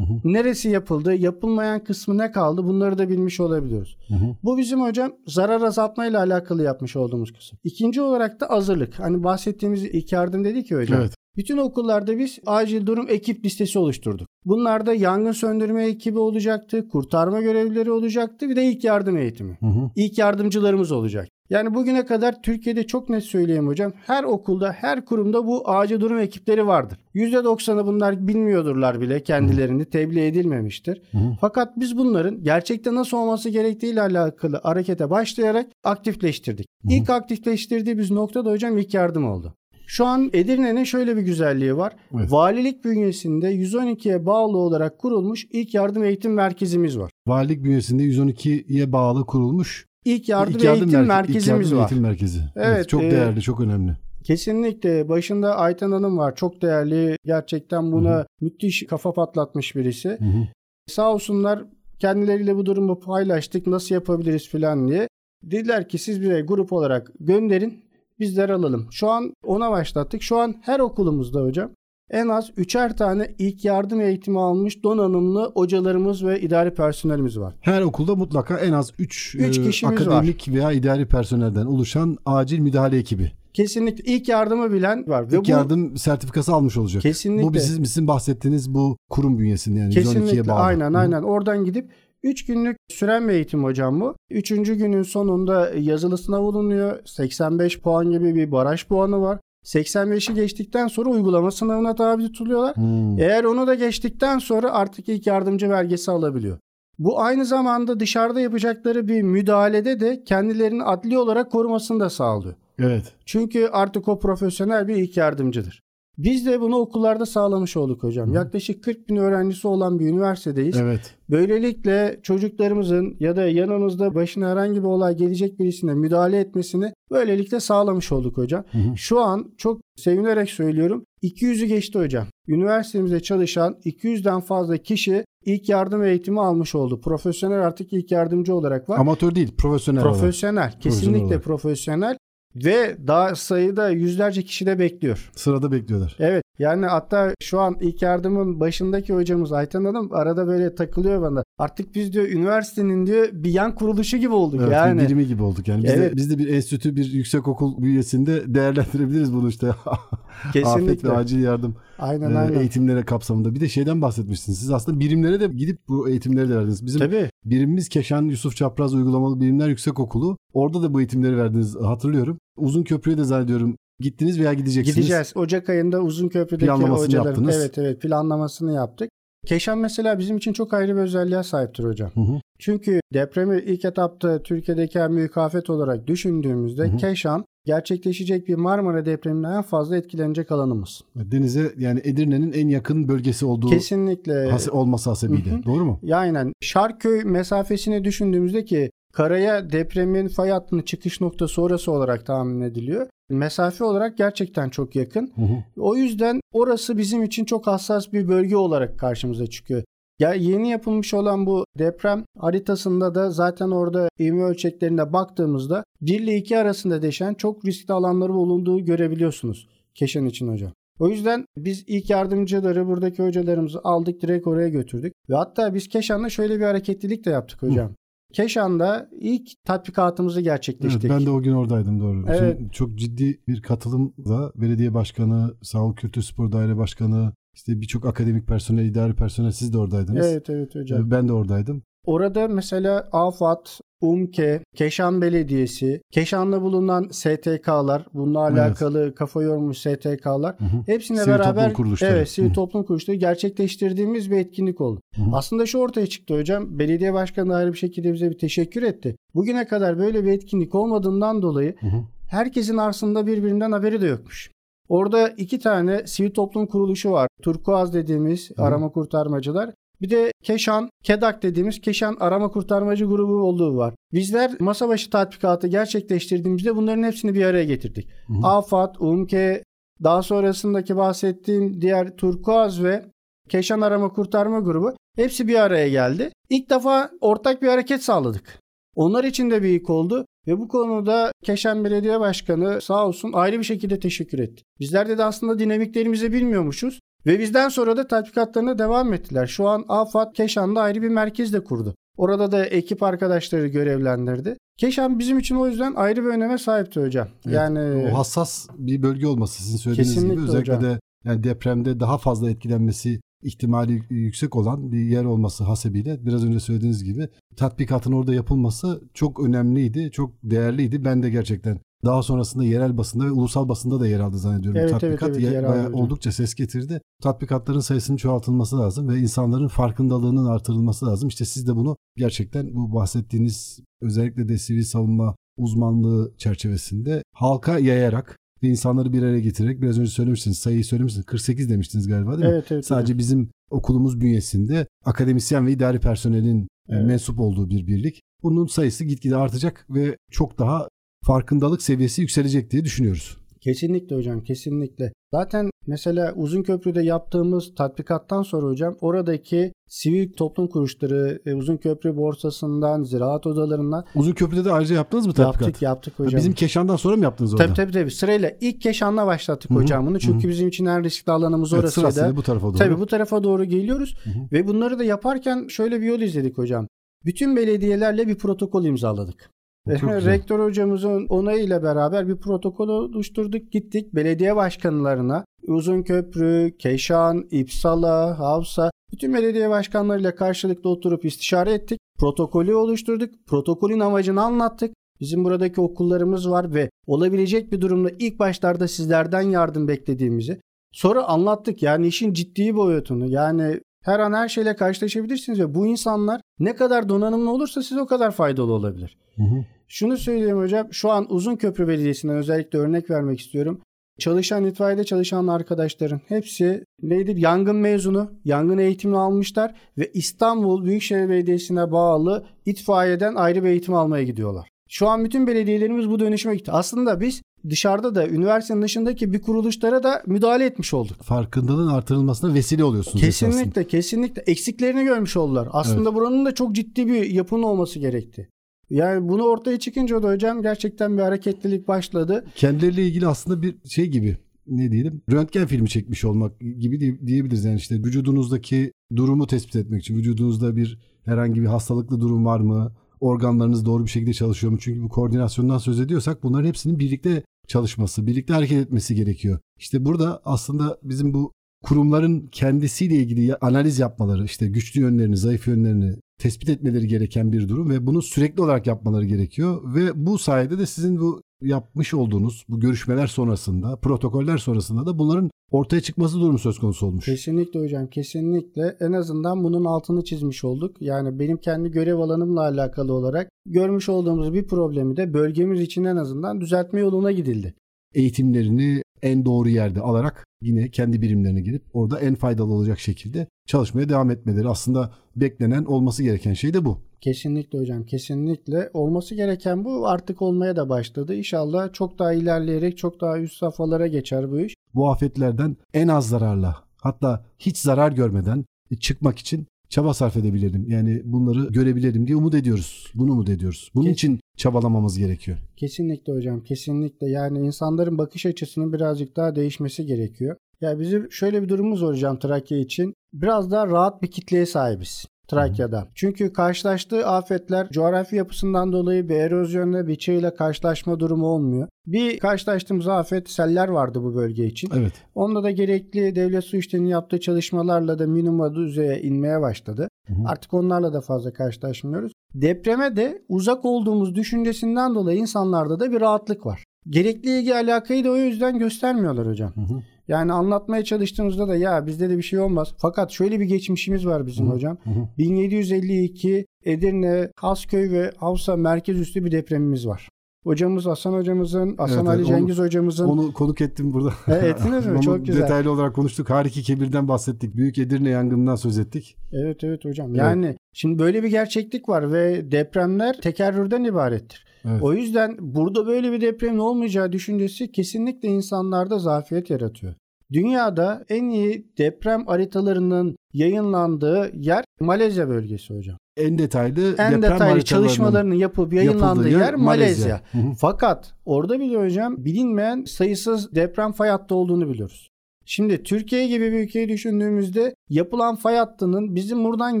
Neresi yapıldı, yapılmayan kısmı ne kaldı bunları da bilmiş olabiliyoruz. Hı hı. Bu bizim hocam zarar azaltma ile alakalı yapmış olduğumuz kısım. İkinci olarak da hazırlık. Hani bahsettiğimiz ilk yardım dedik ya hocam. Evet. Bütün okullarda biz acil durum ekip listesi oluşturduk. Bunlarda yangın söndürme ekibi olacaktı, kurtarma görevlileri olacaktı bir de ilk yardım eğitimi. Hı hı. İlk yardımcılarımız olacak. Yani bugüne kadar Türkiye'de çok net söyleyeyim hocam. Her okulda, her kurumda bu acil durum ekipleri vardır. %90'ı bunlar bilmiyordurlar bile kendilerini tebliğ edilmemiştir. Hı hı. Fakat biz bunların gerçekte nasıl olması gerektiğiyle alakalı harekete başlayarak aktifleştirdik. İlk aktifleştirdiğimiz nokta da hocam ilk yardım oldu. Şu an Edirne'nin şöyle bir güzelliği var. Evet. Valilik bünyesinde 112'ye bağlı olarak kurulmuş ilk yardım eğitim merkezimiz var. Valilik bünyesinde 112'ye bağlı kurulmuş İlk yardım, İlk yardım eğitim merke- ilk merkezimiz yardım var. eğitim merkezi. Evet, çok e, değerli, çok önemli. Kesinlikle başında Ayten Hanım var. Çok değerli. Gerçekten buna müthiş kafa patlatmış birisi. Hı hı. Sağ olsunlar kendileriyle bu durumu paylaştık. Nasıl yapabiliriz falan diye. Dediler ki siz bir grup olarak gönderin. Bizler alalım. Şu an ona başlattık. Şu an her okulumuzda hocam en az üçer tane ilk yardım eğitimi almış donanımlı hocalarımız ve idari personelimiz var. Her okulda mutlaka en az 3 Üç kişimiz akademik veya idari personelden oluşan acil müdahale ekibi. Kesinlikle ilk yardımı bilen var. Ve İlk bu yardım sertifikası almış olacak. kesinlikle Bu bizim, bizim bahsettiğiniz bu kurum bünyesinde yani 112'ye Kesinlikle aynen Hı. aynen oradan gidip 3 günlük süren bir eğitim hocam bu. 3. günün sonunda yazılı sınav olunuyor. 85 puan gibi bir baraj puanı var. 85'i geçtikten sonra uygulama sınavına tabi tutuluyorlar. Hmm. Eğer onu da geçtikten sonra artık ilk yardımcı belgesi alabiliyor. Bu aynı zamanda dışarıda yapacakları bir müdahalede de kendilerini adli olarak korumasını da sağlıyor. Evet. Çünkü artık o profesyonel bir ilk yardımcıdır. Biz de bunu okullarda sağlamış olduk hocam. Yaklaşık 40 bin öğrencisi olan bir üniversitedeyiz. Evet. Böylelikle çocuklarımızın ya da yanımızda başına herhangi bir olay gelecek birisine müdahale etmesini böylelikle sağlamış olduk hocam. Hı hı. Şu an çok sevinerek söylüyorum 200'ü geçti hocam. Üniversitemizde çalışan 200'den fazla kişi ilk yardım eğitimi almış oldu. Profesyonel artık ilk yardımcı olarak var. Amatör değil, profesyonel olarak. Profesyonel, kesinlikle olarak. profesyonel. Ve daha sayıda yüzlerce kişi de bekliyor. Sırada bekliyorlar. Evet yani hatta şu an ilk yardımın başındaki hocamız Ayten Hanım arada böyle takılıyor bana. Artık biz diyor üniversitenin diyor bir yan kuruluşu gibi olduk Evet, yani. bir birimi gibi olduk yani. Biz, Evet. de, biz de bir enstitü, bir yüksekokul bünyesinde değerlendirebiliriz bunu işte. Afet ve Kesinlikle. acil yardım Aynen e, aynen. eğitimlere kapsamında. Bir de şeyden bahsetmiştiniz. Siz aslında birimlere de gidip bu eğitimleri de verdiniz. Bizim Tabii. birimimiz Keşan Yusuf Çapraz Uygulamalı Bilimler Yüksekokulu. Orada da bu eğitimleri verdiniz hatırlıyorum. Uzun Köprü'ye de zannediyorum gittiniz veya gideceksiniz. Gideceğiz. Ocak ayında Uzunköprü'deki Planlamasını hocaların. yaptınız. Evet evet planlamasını yaptık. Keşan mesela bizim için çok ayrı bir özelliğe sahiptir hocam. Hı hı. Çünkü depremi ilk etapta Türkiye'deki en büyük afet olarak düşündüğümüzde Hı hı. Keşan gerçekleşecek bir Marmara depreminden en fazla etkilenecek alanımız. Denize yani Edirne'nin en yakın bölgesi olduğu Kesinlikle. has- olması hasebiyle. Hı hı. Doğru mu? Ya aynen. Şarköy mesafesini düşündüğümüzde ki karaya depremin fay hattının çıkış noktası orası olarak tahmin ediliyor. Mesafe olarak gerçekten çok yakın. Hı hı. O yüzden orası bizim için çok hassas bir bölge olarak karşımıza çıkıyor. Ya yeni yapılmış olan bu deprem haritasında da zaten orada ivme ölçeklerine baktığımızda 1 ile 2 arasında değişen çok riskli alanları bulunduğu görebiliyorsunuz Keşan için hocam. O yüzden biz ilk yardımcıları buradaki hocalarımızı aldık direkt oraya götürdük. Ve hatta biz Keşan'da şöyle bir hareketlilik de yaptık hocam. Keşan'da ilk tatbikatımızı Evet, gerçekleştirdik. ben de o gün oradaydım doğru. Evet. Şimdi çok ciddi bir katılımla belediye başkanı, Sağlık Kültür Spor Daire Başkanı, işte birçok akademik personel, idari personel siz de oradaydınız. Evet evet hocam. Ee, Ben de oradaydım. Orada mesela AFAD, UMKE, Keşan Belediyesi, Keşan'da bulunan STK'lar, bununla Evet. alakalı kafa yormuş STK'lar Hı hı. hepsine Sivil beraber toplum evet sivil Hı. toplum kuruluşları gerçekleştirdiğimiz bir etkinlik oldu. Hı hı. Aslında şu ortaya çıktı hocam. Belediye başkanı ayrı bir şekilde bize bir teşekkür etti. Bugüne kadar böyle bir etkinlik olmadığından dolayı Hı hı. herkesin aslında birbirinden haberi de yokmuş. Orada iki tane sivil toplum kuruluşu var. Turkuaz dediğimiz Hı. arama kurtarmacılar. Bir de Keşan, Kedak dediğimiz Keşan arama kurtarmacı grubu olduğu var. Bizler masa başı tatbikatı gerçekleştirdiğimizde bunların hepsini bir araya getirdik. Hı hı. AFAD, UMKE, daha sonrasındaki bahsettiğim diğer Turkuaz ve Keşan arama kurtarma grubu hepsi bir araya geldi. İlk defa ortak bir hareket sağladık. Onlar için de bir ilk oldu ve bu konuda Keşan Belediye Başkanı sağ olsun ayrı bir şekilde teşekkür etti. Bizler de, de aslında dinamiklerimizi bilmiyormuşuz ve bizden sonra da tatbikatlarına devam ettiler. Şu an AFAD Keşan'da ayrı bir merkez de kurdu. Orada da ekip arkadaşları görevlendirdi. Keşan bizim için o yüzden ayrı bir öneme sahipti hocam. Evet, yani O hassas bir bölge olması sizin söylediğiniz Kesinlikle gibi özellikle hocam. de yani depremde daha fazla etkilenmesi ihtimali yüksek olan bir yer olması hasebiyle biraz önce söylediğiniz gibi tatbikatın orada yapılması çok önemliydi, çok değerliydi. Ben de gerçekten daha sonrasında yerel basında ve ulusal basında da yer aldı zannediyorum. Evet, tatbikat evet, evet, Ye- yer bayağı oldukça ses getirdi. Tatbikatların sayısının çoğaltılması lazım ve insanların farkındalığının artırılması lazım. İşte siz de bunu gerçekten bu bahsettiğiniz özellikle de sivil savunma uzmanlığı çerçevesinde halka yayarak ve insanları bir araya getirerek biraz önce söylemiştiniz sayıyı söylemiştiniz 48 demiştiniz galiba değil mi? evet evet. Sadece bizim okulumuz bünyesinde akademisyen ve idari personelin e, Evet. mensup olduğu bir birlik. Bunun sayısı gitgide artacak ve çok daha farkındalık seviyesi yükselecek diye düşünüyoruz. Kesinlikle hocam kesinlikle. Zaten mesela Uzunköprü'de yaptığımız tatbikattan sonra hocam oradaki sivil toplum kuruluşları e, Uzunköprü borsasından, ziraat odalarından Uzun Köprü'de de ayrıca yaptınız mı tatbikat? yaptık yaptık Ha, hocam. Bizim Keşan'dan sonra mı yaptınız orada? Tabii tabii tabii. Sırayla ilk Keşan'la başlattık Hı hı, hocam bunu. Çünkü hı. bizim için en riskli alanımız Evet, orasıydı. sırasıyla bu tarafa doğru. Tabii bu tarafa doğru geliyoruz Hı hı. ve bunları da yaparken şöyle bir yol izledik hocam. Bütün belediyelerle bir protokol imzaladık. Güzel. Rektör hocamızın onayıyla beraber bir protokol oluşturduk. Gittik belediye başkanlarına Uzunköprü, Keşan, İpsala, Havsa bütün belediye başkanlarıyla karşılıklı oturup istişare ettik. Protokolü oluşturduk. Protokolün amacını anlattık. Bizim buradaki okullarımız var ve olabilecek bir durumda ilk başlarda sizlerden yardım beklediğimizi sonra anlattık. Yani işin ciddi boyutunu yani her an her şeyle karşılaşabilirsiniz ve bu insanlar ne kadar donanımlı olursa size o kadar faydalı olabilir. Hı hı. Şunu söyleyeyim hocam. Şu an Uzunköprü Belediyesi'nden özellikle örnek vermek istiyorum. Çalışan itfaiyede çalışan arkadaşların hepsi neydi? Yangın mezunu, yangın eğitimini almışlar ve İstanbul Büyükşehir Belediyesi'ne bağlı itfaiyeden ayrı bir eğitim almaya gidiyorlar. Şu an bütün belediyelerimiz bu dönüşüme gitti. Aslında biz dışarıda da üniversitenin dışındaki bir kuruluşlara da müdahale etmiş olduk. Farkındalığın artırılmasına vesile oluyorsunuz esasında. Kesinlikle kesinlikle eksiklerini görmüş oldular. Aslında buranın da çok ciddi bir yapının olması gerekti. Yani bunu ortaya çıkınca da hocam gerçekten bir hareketlilik başladı. Kendileriyle ilgili aslında bir şey gibi ne diyelim röntgen filmi çekmiş olmak gibi diye- diyebiliriz. Yani işte vücudunuzdaki durumu tespit etmek için vücudunuzda bir herhangi bir hastalıklı durum var mı? Organlarınız doğru bir şekilde çalışıyor mu? Çünkü bu koordinasyondan söz ediyorsak bunların hepsinin birlikte çalışması, birlikte hareket etmesi gerekiyor. İşte burada aslında bizim bu kurumların kendisiyle ilgili analiz yapmaları, işte güçlü yönlerini, zayıf yönlerini tespit etmeleri gereken bir durum ve bunu sürekli olarak yapmaları gerekiyor ve bu sayede de sizin bu yapmış olduğunuz bu görüşmeler sonrasında, protokoller sonrasında da bunların ortaya çıkması durumu söz konusu olmuş. Kesinlikle hocam kesinlikle en azından bunun altını çizmiş olduk. Yani benim kendi görev alanımla alakalı olarak görmüş olduğumuz bir problemi de bölgemiz için en azından düzeltme yoluna gidildi. Eğitimlerini en doğru yerde alarak yine kendi birimlerine girip orada en faydalı olacak şekilde çalışmaya devam etmeleri aslında beklenen olması gereken şey de bu. Kesinlikle hocam kesinlikle olması gereken bu artık olmaya da başladı. İnşallah çok daha ilerleyerek çok daha üst safhalara geçer bu iş. Bu afetlerden en az zararla hatta hiç zarar görmeden çıkmak için çaba sarf edebilelim. Yani bunları görebilelim diye umut ediyoruz. Bunu umut ediyoruz. Bunun Kes- için çabalamamız gerekiyor. Kesinlikle hocam kesinlikle yani insanların bakış açısının birazcık daha değişmesi gerekiyor. Ya bizim şöyle bir durumumuz var hocam Trakya için. Biraz daha rahat bir kitleye sahibiz. Trakya'da. Çünkü karşılaştığı afetler coğrafi yapısından dolayı bir erozyonla bir çığla karşılaşma durumu olmuyor. Bir karşılaştığımız afet seller vardı bu bölge için. Evet. Onda da gerekli devlet su işlerinin yaptığı çalışmalarla da minimum düzeye inmeye başladı. Hı hı. Artık onlarla da fazla karşılaşmıyoruz. Depreme de uzak olduğumuz düşüncesinden dolayı insanlarda da bir rahatlık var. Gerekli ilgi alakayı da o yüzden göstermiyorlar hocam. Hı hı. Yani anlatmaya çalıştığımızda da ya bizde de bir şey olmaz. Fakat şöyle bir geçmişimiz var bizim Hı hocam. Hı hı. 1752 Edirne, Hasköy ve Havsa merkez üstü bir depremimiz var. Hocamız Hasan hocamızın, Hasan Evet, Ali evet, Cengiz hocamızın Onu konuk ettim burada. E, ettiniz mi? Onu Çok güzel. Detaylı olarak konuştuk. Hariki Kebir'den bahsettik. Büyük Edirne yangınından söz ettik. Evet evet hocam. Yani şimdi böyle bir gerçeklik var ve depremler tekerrürden ibarettir. Evet. O yüzden burada böyle bir depremin olmayacağı düşüncesi kesinlikle insanlarda zafiyet yaratıyor. Dünyada en iyi deprem haritalarının yayınlandığı yer Malezya bölgesi hocam. En detaylı En deprem detaylı çalışmalarının yapılıp yayınlandığı yer Malezya. Hı. Fakat orada bile hocam bilinmeyen sayısız deprem fay hattı olduğunu biliyoruz. Şimdi Türkiye gibi bir ülkeyi düşündüğümüzde yapılan fay hattının bizim buradan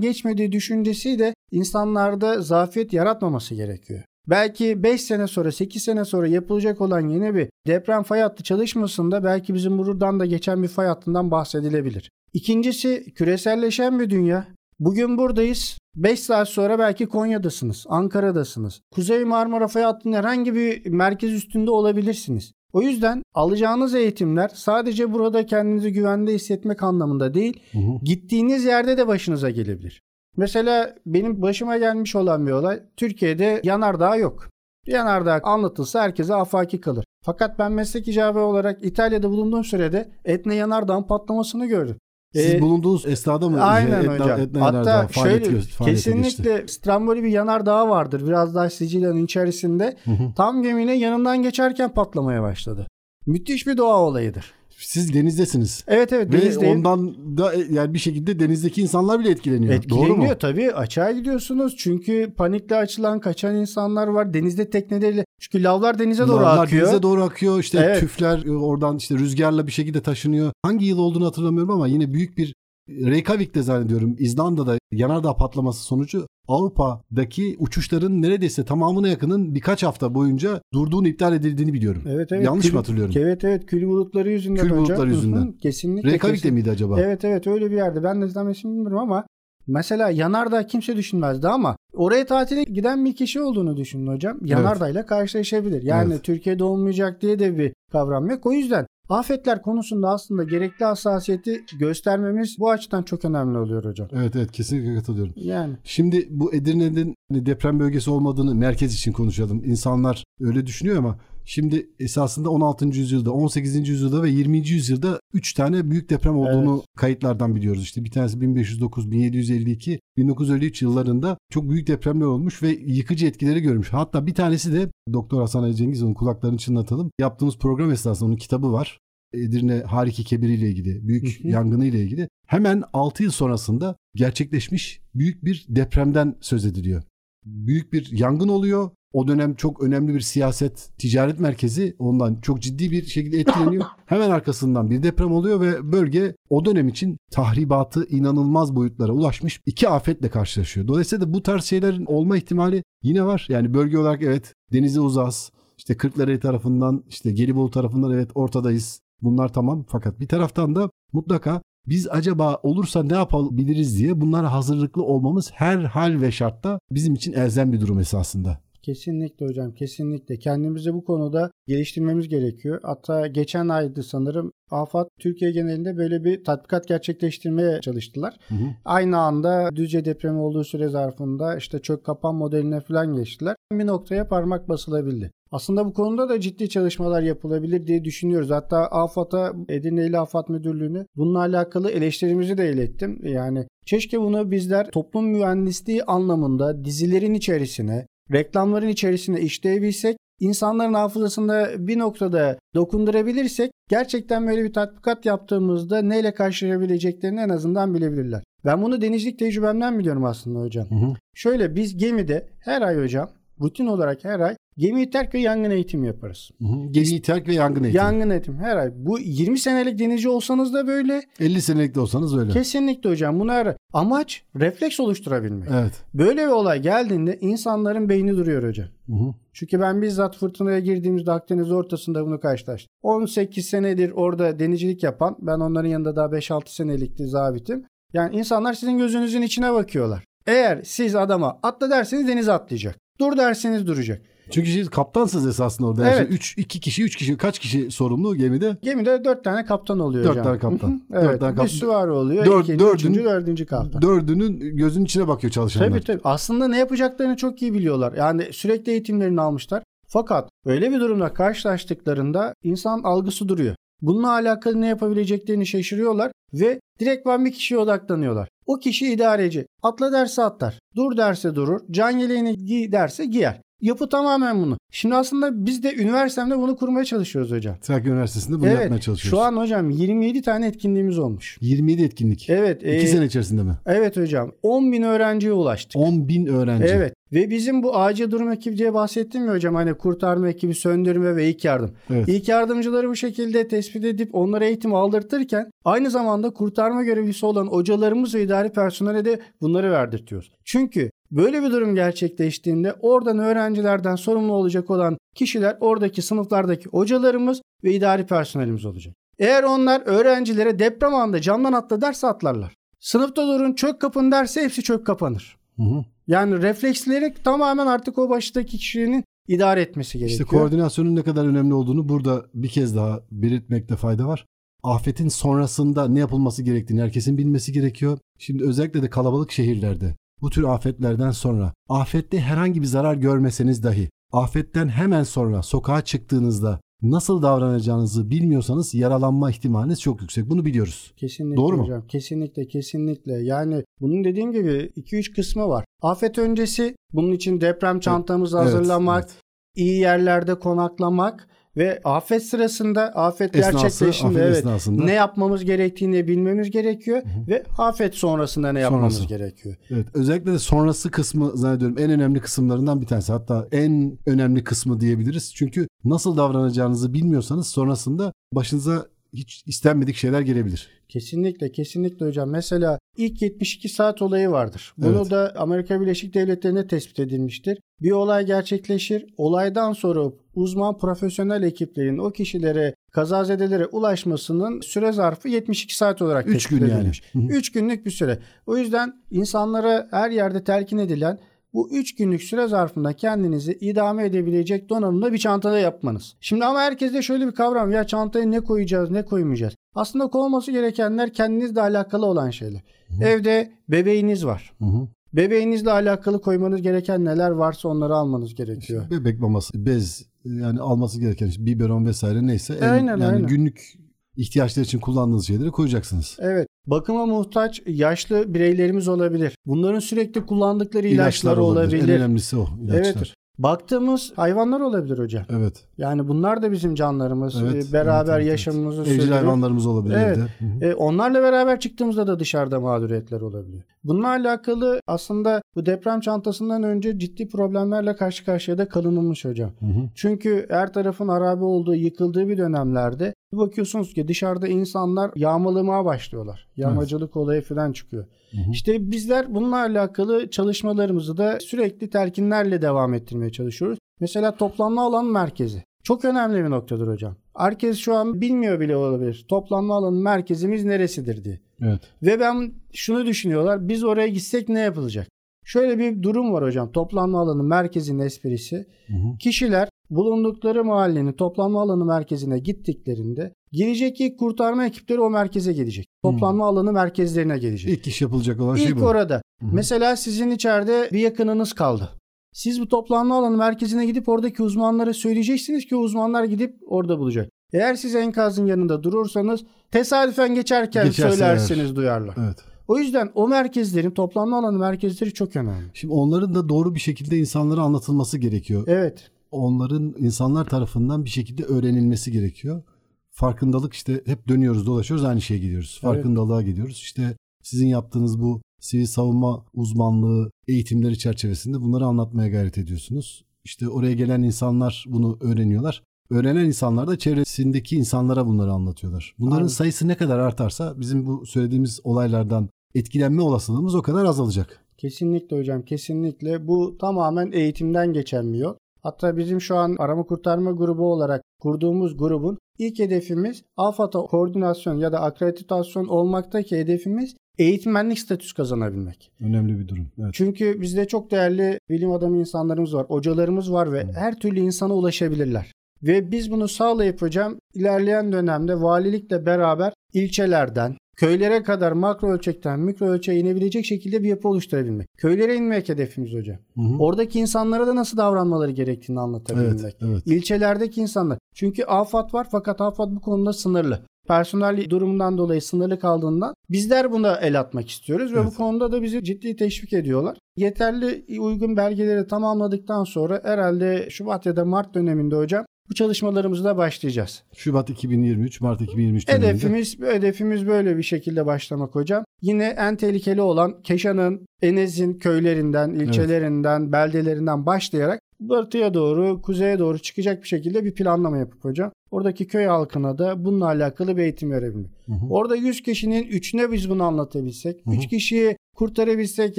geçmediği düşüncesiyle insanlarda zafiyet yaratmaması gerekiyor. Belki 5 sene sonra 8 sene sonra yapılacak olan yeni bir deprem fay hattı çalışmasında belki bizim buradan da geçen bir fay hattından bahsedilebilir. İkincisi küreselleşen bir dünya. Bugün buradayız. 5 saat sonra belki Konya'dasınız, Ankara'dasınız. Kuzey Marmara Fay Hattı'nın herhangi bir merkez üstünde olabilirsiniz. O yüzden alacağınız eğitimler sadece burada kendinizi güvende hissetmek anlamında değil, Hı hı. gittiğiniz yerde de başınıza gelebilir. Mesela benim başıma gelmiş olan bir olay. Türkiye'de yanardağ yok. Yanardağ anlatılsa herkese afaki kalır. Fakat ben meslek icabı olarak İtalya'da bulunduğum sürede Etne yanardağın patlamasını gördüm. Siz Ee, bulunduğunuz esnada mı? Aynen Etna- hocam. Etna Hatta faaliyeti şöyle gö- faaliyete geçti? kesinlikle Stromboli bir yanardağ vardır. Biraz daha Sicilya'nın içerisinde. Hı hı. Tam gemine yanından geçerken patlamaya başladı. Müthiş bir doğa olayıdır. Siz denizdesiniz. Evet evet Ve denizdeyim. ondan da e, yani bir şekilde denizdeki insanlar bile etkileniyor. Doğru mu? Etkileniyor tabii. Açığa gidiyorsunuz. Çünkü panikle açılan kaçan insanlar var. Denizde tekneleriyle. Çünkü lavlar denize doğru Lavlar akıyor. denize doğru akıyor. İşte Evet. tüfler e, oradan işte rüzgarla bir şekilde taşınıyor. Hangi yıl olduğunu hatırlamıyorum ama yine büyük bir Reykjavik'te zannediyorum İzlanda'da yanardağ patlaması sonucu Avrupa'daki uçuşların neredeyse tamamına yakının birkaç hafta boyunca durduğunu iptal edildiğini biliyorum. Evet evet. Yanlış Kül- mı hatırlıyorum? Evet evet. Kül bulutları yüzünden Kül hocam. bulutları Hı hı, yüzünden. Kesinlikle. Reykjavik'te miydi acaba? Evet evet öyle bir yerde. Ben zaman ismini bilmiyorum ama mesela Yanardağ kimse düşünmezdi ama oraya tatile giden bir kişi olduğunu düşünün hocam. Yanardağ'yla karşılaşabilir. Yani Evet. Türkiye'de olmayacak diye de bir kavram yok. O yüzden afetler konusunda aslında gerekli hassasiyeti göstermemiz bu açıdan çok önemli oluyor hocam. Evet evet kesinlikle katılıyorum. Yani Şimdi bu Edirne'nin hani deprem bölgesi olmadığını merkez için konuşalım. İnsanlar öyle düşünüyor ama şimdi esasında 16. yüzyılda, 18. yüzyılda ve 20. yüzyılda 3 tane büyük deprem olduğunu kayıtlardan biliyoruz. İşte bir tanesi 1509, 1752, 1953 yıllarında çok büyük depremler olmuş ve yıkıcı etkileri görmüş. Hatta bir tanesi de Doktor Hasan Ali Cengiz onun kulaklarını çınlatalım. Yaptığımız program esnasında onun kitabı var. Edirne Hariki Kebiri ile ilgili, büyük yangını ile ilgili. Hemen 6 yıl sonrasında gerçekleşmiş büyük bir depremden söz ediliyor. Büyük bir yangın oluyor. O dönem çok önemli bir siyaset, ticaret merkezi ondan çok ciddi bir şekilde etkileniyor. Hemen arkasından bir deprem oluyor ve bölge o dönem için tahribatı inanılmaz boyutlara ulaşmış iki afetle karşılaşıyor. Dolayısıyla da bu tarz şeylerin olma ihtimali yine var. Yani bölge olarak evet denize uzağız. İşte Kırklareli tarafından işte Gelibolu tarafından evet ortadayız. Bunlar tamam fakat bir taraftan da mutlaka biz acaba olursa ne yapabiliriz diye bunlara hazırlıklı olmamız her hal ve şartta bizim için elzem bir durum esasında. Kesinlikle hocam kesinlikle. Kendimizi bu konuda geliştirmemiz gerekiyor. Hatta geçen aydı sanırım AFAD Türkiye genelinde böyle bir tatbikat gerçekleştirmeye çalıştılar. Hı hı. Aynı anda Düzce depremi olduğu süre zarfında işte çök kapan modeline falan geçtiler. Bir noktaya parmak basılabildi. Aslında bu konuda da ciddi çalışmalar yapılabilir diye düşünüyoruz. Hatta AFAD'a, Edirne İl AFAD Müdürlüğü'ne bununla alakalı eleştirimizi de ilettim. Yani keşke bunu bizler toplum mühendisliği anlamında dizilerin içerisine, reklamların içerisine işleyebilsek, insanların hafızasında bir noktada dokundurabilirsek gerçekten böyle bir tatbikat yaptığımızda neyle karşılayabileceklerini en azından bilebilirler. Ben bunu denizcilik tecrübemden biliyorum aslında hocam. Hı hı. Şöyle biz gemide her ay hocam rutin olarak her ay gemi terk ve yangın eğitimi yaparız. Hı hı. Gemiyi terk ve yangın eğitimi. Yangın eğitimi her ay. Bu 20 senelik denizci olsanız da böyle 50 senelik de olsanız öyle. kesinlikle hocam bunu her amaç refleks oluşturabilmek. Evet. Böyle bir olay geldiğinde insanların beyni duruyor hocam. Hı hı. Çünkü ben bizzat fırtınaya girdiğimizde Akdeniz ortasında bunu karşılaştım. 18 senedir orada denizcilik yapan, ben onların yanında daha 5-6 senelikti zabitim. Yani insanlar sizin gözünüzün içine bakıyorlar. Eğer siz adama atla derseniz denize atlayacak. Dur derseniz duracak. Çünkü siz kaptansınız esasında orada. Evet. Evet. 3 2 kişi, 3 kişi, kaç kişi sorumlu gemide? Gemide 4 tane kaptan oluyor Dört hocam. tane kaptan. Evet. tane Bir kaptan. süvari oluyor. Dört- ikinci, dördün- üçüncü, dördüncü kaptan. Dördünün gözünün içine bakıyor çalışanlar. Tabii tabii. Aslında ne yapacaklarını çok iyi biliyorlar. Yani sürekli eğitimlerini almışlar. Fakat öyle bir durumla karşılaştıklarında insan algısı duruyor. Bununla alakalı ne yapabileceklerini şaşırıyorlar ve direktman bir kişiye odaklanıyorlar. O kişi idareci. Atla derse atlar. Dur derse durur. Can yeleğini giy derse giyer. Yapı tamamen bunu. Şimdi aslında biz de üniversitemde bunu kurmaya çalışıyoruz hocam. Trakya Üniversitesi'nde bunu evet. yapmaya çalışıyoruz. Şu an hocam 27 tane etkinliğimiz olmuş. 27 etkinlik. Evet. 2 e, sene içerisinde mi? Evet hocam. 10 bin öğrenciye ulaştık. 10 bin öğrenci. Evet ve bizim bu acil durum ekibi diye bahsettim ya hocam hani kurtarma ekibi, söndürme ve ilk yardım. Evet. İlk yardımcıları bu şekilde tespit edip onlara eğitim aldırtırken aynı zamanda kurtarma görevlisi olan hocalarımız ve idari personele de bunları verdirtiyoruz. Çünkü böyle bir durum gerçekleştiğinde oradan öğrencilerden sorumlu olacak olan kişiler oradaki sınıflardaki hocalarımız ve idari personelimiz olacak. Eğer onlar öğrencilere deprem anında camdan atla derse atlarlar. Sınıfta durun çök kapın derse hepsi çök kapanır. Hı hı. Yani refleksleri tamamen artık o baştaki kişinin idare etmesi gerekiyor. İşte koordinasyonun ne kadar önemli olduğunu burada bir kez daha belirtmekte fayda var. Afetin sonrasında ne yapılması gerektiğini herkesin bilmesi gerekiyor. Şimdi özellikle de kalabalık şehirlerde bu tür afetlerden sonra afette herhangi bir zarar görmeseniz dahi afetten hemen sonra sokağa çıktığınızda nasıl davranacağınızı bilmiyorsanız yaralanma ihtimaliniz çok yüksek. Bunu biliyoruz. Kesinlikle Doğru mu? hocam. Kesinlikle kesinlikle. Yani bunun dediğim gibi 2-3 kısmı var. Afet öncesi bunun için deprem çantamızı Evet, hazırlamak, evet. iyi yerlerde konaklamak ve afet sırasında afet Esnası, afet evet, esnasında. ne yapmamız gerektiğini bilmemiz gerekiyor ve afet sonrasında ne yapmamız Sonrası. gerekiyor. Evet, özellikle de sonrası kısmı zannediyorum en önemli kısımlarından bir tanesi. Hatta en önemli kısmı diyebiliriz. Çünkü nasıl davranacağınızı bilmiyorsanız sonrasında başınıza hiç istenmedik şeyler gelebilir. Kesinlikle kesinlikle hocam. Mesela ilk 72 saat olayı vardır. Bunu Evet. da Amerika Birleşik Devletleri'nde tespit edilmiştir. Bir olay gerçekleşir. Olaydan sonra uzman profesyonel ekiplerin o kişilere kazazedelere ulaşmasının süre zarfı 72 saat olarak Üç tespit gün yani. edilmiş. Hı hı. 3 günlük bir süre. O yüzden insanlara her yerde telkin edilen bu 3 günlük süre zarfında kendinizi idame edebilecek donanımda bir çantada yapmanız. Şimdi ama herkeste şöyle bir kavram ya çantaya ne koyacağız ne koymayacağız. Aslında konması gerekenler kendinizle alakalı olan şeyler. Evde bebeğiniz var. Hı hı. Bebeğinizle alakalı koymanız gereken neler varsa onları almanız gerekiyor. Bebek maması, bez yani alması gereken işte biberon vesaire neyse en- Aynen, yani aynen. günlük ihtiyaçlar için kullandığınız şeyleri koyacaksınız. Evet. Bakıma muhtaç yaşlı bireylerimiz olabilir. Bunların sürekli kullandıkları ilaçlar, olabilir. En önemlisi o. ilaçlar. Evet. Baktığımız hayvanlar olabilir hocam. Evet. Yani bunlar da bizim canlarımız. Evet, Ee, beraber evet, evet, yaşamımızı Evcil sürdürüp hayvanlarımız olabilir Evet. evde. E, onlarla beraber çıktığımızda da dışarıda mağduriyetler olabiliyor. Bununla alakalı aslında bu deprem çantasından önce ciddi problemlerle karşı karşıya da kalınılmış hocam. Hı hı. Çünkü her tarafın harabe olduğu, yıkıldığı bir dönemlerde bir bakıyorsunuz ki dışarıda insanlar yağmalamaya başlıyorlar. Yağmacılık olayı falan çıkıyor. Hı hı. İşte bizler bununla alakalı çalışmalarımızı da sürekli telkinlerle devam ettirmeye çalışıyoruz. Mesela toplanma alan merkezi. Çok önemli bir noktadır hocam. Herkes şu an bilmiyor bile olabilir. Toplanma alanı merkezimiz neresidir diye. Evet. Ve ben şunu düşünüyorlar. Biz oraya gitsek ne yapılacak? Şöyle bir durum var hocam. Toplanma alanı merkezinin esprisi. Hı hı. Kişiler bulundukları mahallenin toplanma alanı merkezine gittiklerinde gelecek ilk kurtarma ekipleri o merkeze gelecek. Toplanma alanı merkezlerine gelecek. İlk iş yapılacak olan şey İlk bu. orada. Hı hı. Mesela sizin içeride bir yakınınız kaldı. Siz bu toplanma alanı merkezine gidip oradaki uzmanlara söyleyeceksiniz ki uzmanlar gidip orada bulacak. Eğer siz enkazın yanında durursanız tesadüfen geçerken Geçerse söylersiniz duyarlar. Evet. O yüzden o merkezlerin toplanma alanı merkezleri çok önemli. Şimdi onların da doğru bir şekilde insanlara anlatılması gerekiyor. Evet. Onların insanlar tarafından bir şekilde öğrenilmesi gerekiyor. Farkındalık işte hep dönüyoruz dolaşıyoruz aynı şeye gidiyoruz. Evet. Farkındalığa gidiyoruz. İşte sizin yaptığınız bu sivil savunma uzmanlığı eğitimleri çerçevesinde bunları anlatmaya gayret ediyorsunuz. İşte oraya gelen insanlar bunu öğreniyorlar. Öğrenen insanlar da çevresindeki insanlara bunları anlatıyorlar. Bunların Aynen. sayısı ne kadar artarsa bizim bu söylediğimiz olaylardan etkilenme olasılığımız o kadar azalacak. Kesinlikle hocam kesinlikle. Bu tamamen eğitimden geçen bir yol. Hatta bizim şu an arama kurtarma grubu olarak kurduğumuz grubun ilk hedefimiz AFAD'a koordinasyon ya da akreditasyon olmaktaki hedefimiz eğitmenlik statüsü kazanabilmek. Önemli bir durum. Evet. Çünkü bizde çok değerli bilim adamı insanlarımız var, hocalarımız var ve her türlü insana ulaşabilirler. Ve biz bunu sağlayıp hocam ilerleyen dönemde valilikle beraber ilçelerden, köylere kadar makro ölçekten mikro ölçeğe inebilecek şekilde bir yapı oluşturabilmek. Köylere inmek hedefimiz hocam. Hı hı. Oradaki insanlara da nasıl davranmaları gerektiğini anlatabilmek. Evet, evet. İlçelerdeki insanlar. Çünkü AFAD var fakat AFAD bu konuda sınırlı. Personel durumundan dolayı sınırlı kaldığından bizler buna el atmak istiyoruz ve Evet. bu konuda da bizi ciddi teşvik ediyorlar. Yeterli uygun belgeleri tamamladıktan sonra herhalde Şubat ya da Mart döneminde hocam bu çalışmalarımıza da başlayacağız. Şubat 2023, Mart 2023 döneminde. Hedefimiz hedefimiz böyle bir şekilde başlamak hocam. Yine en tehlikeli olan Keşan'ın, Enez'in köylerinden, ilçelerinden, beldelerinden başlayarak batıya doğru, kuzeye doğru çıkacak bir şekilde bir planlama yapıp hocam. Oradaki köy halkına da bununla alakalı bir eğitim verebilmek. Hı hı. Orada 100 kişinin 3'üne biz bunu anlatabilsek, Hı hı. 3 kişiyi kurtarabilsek,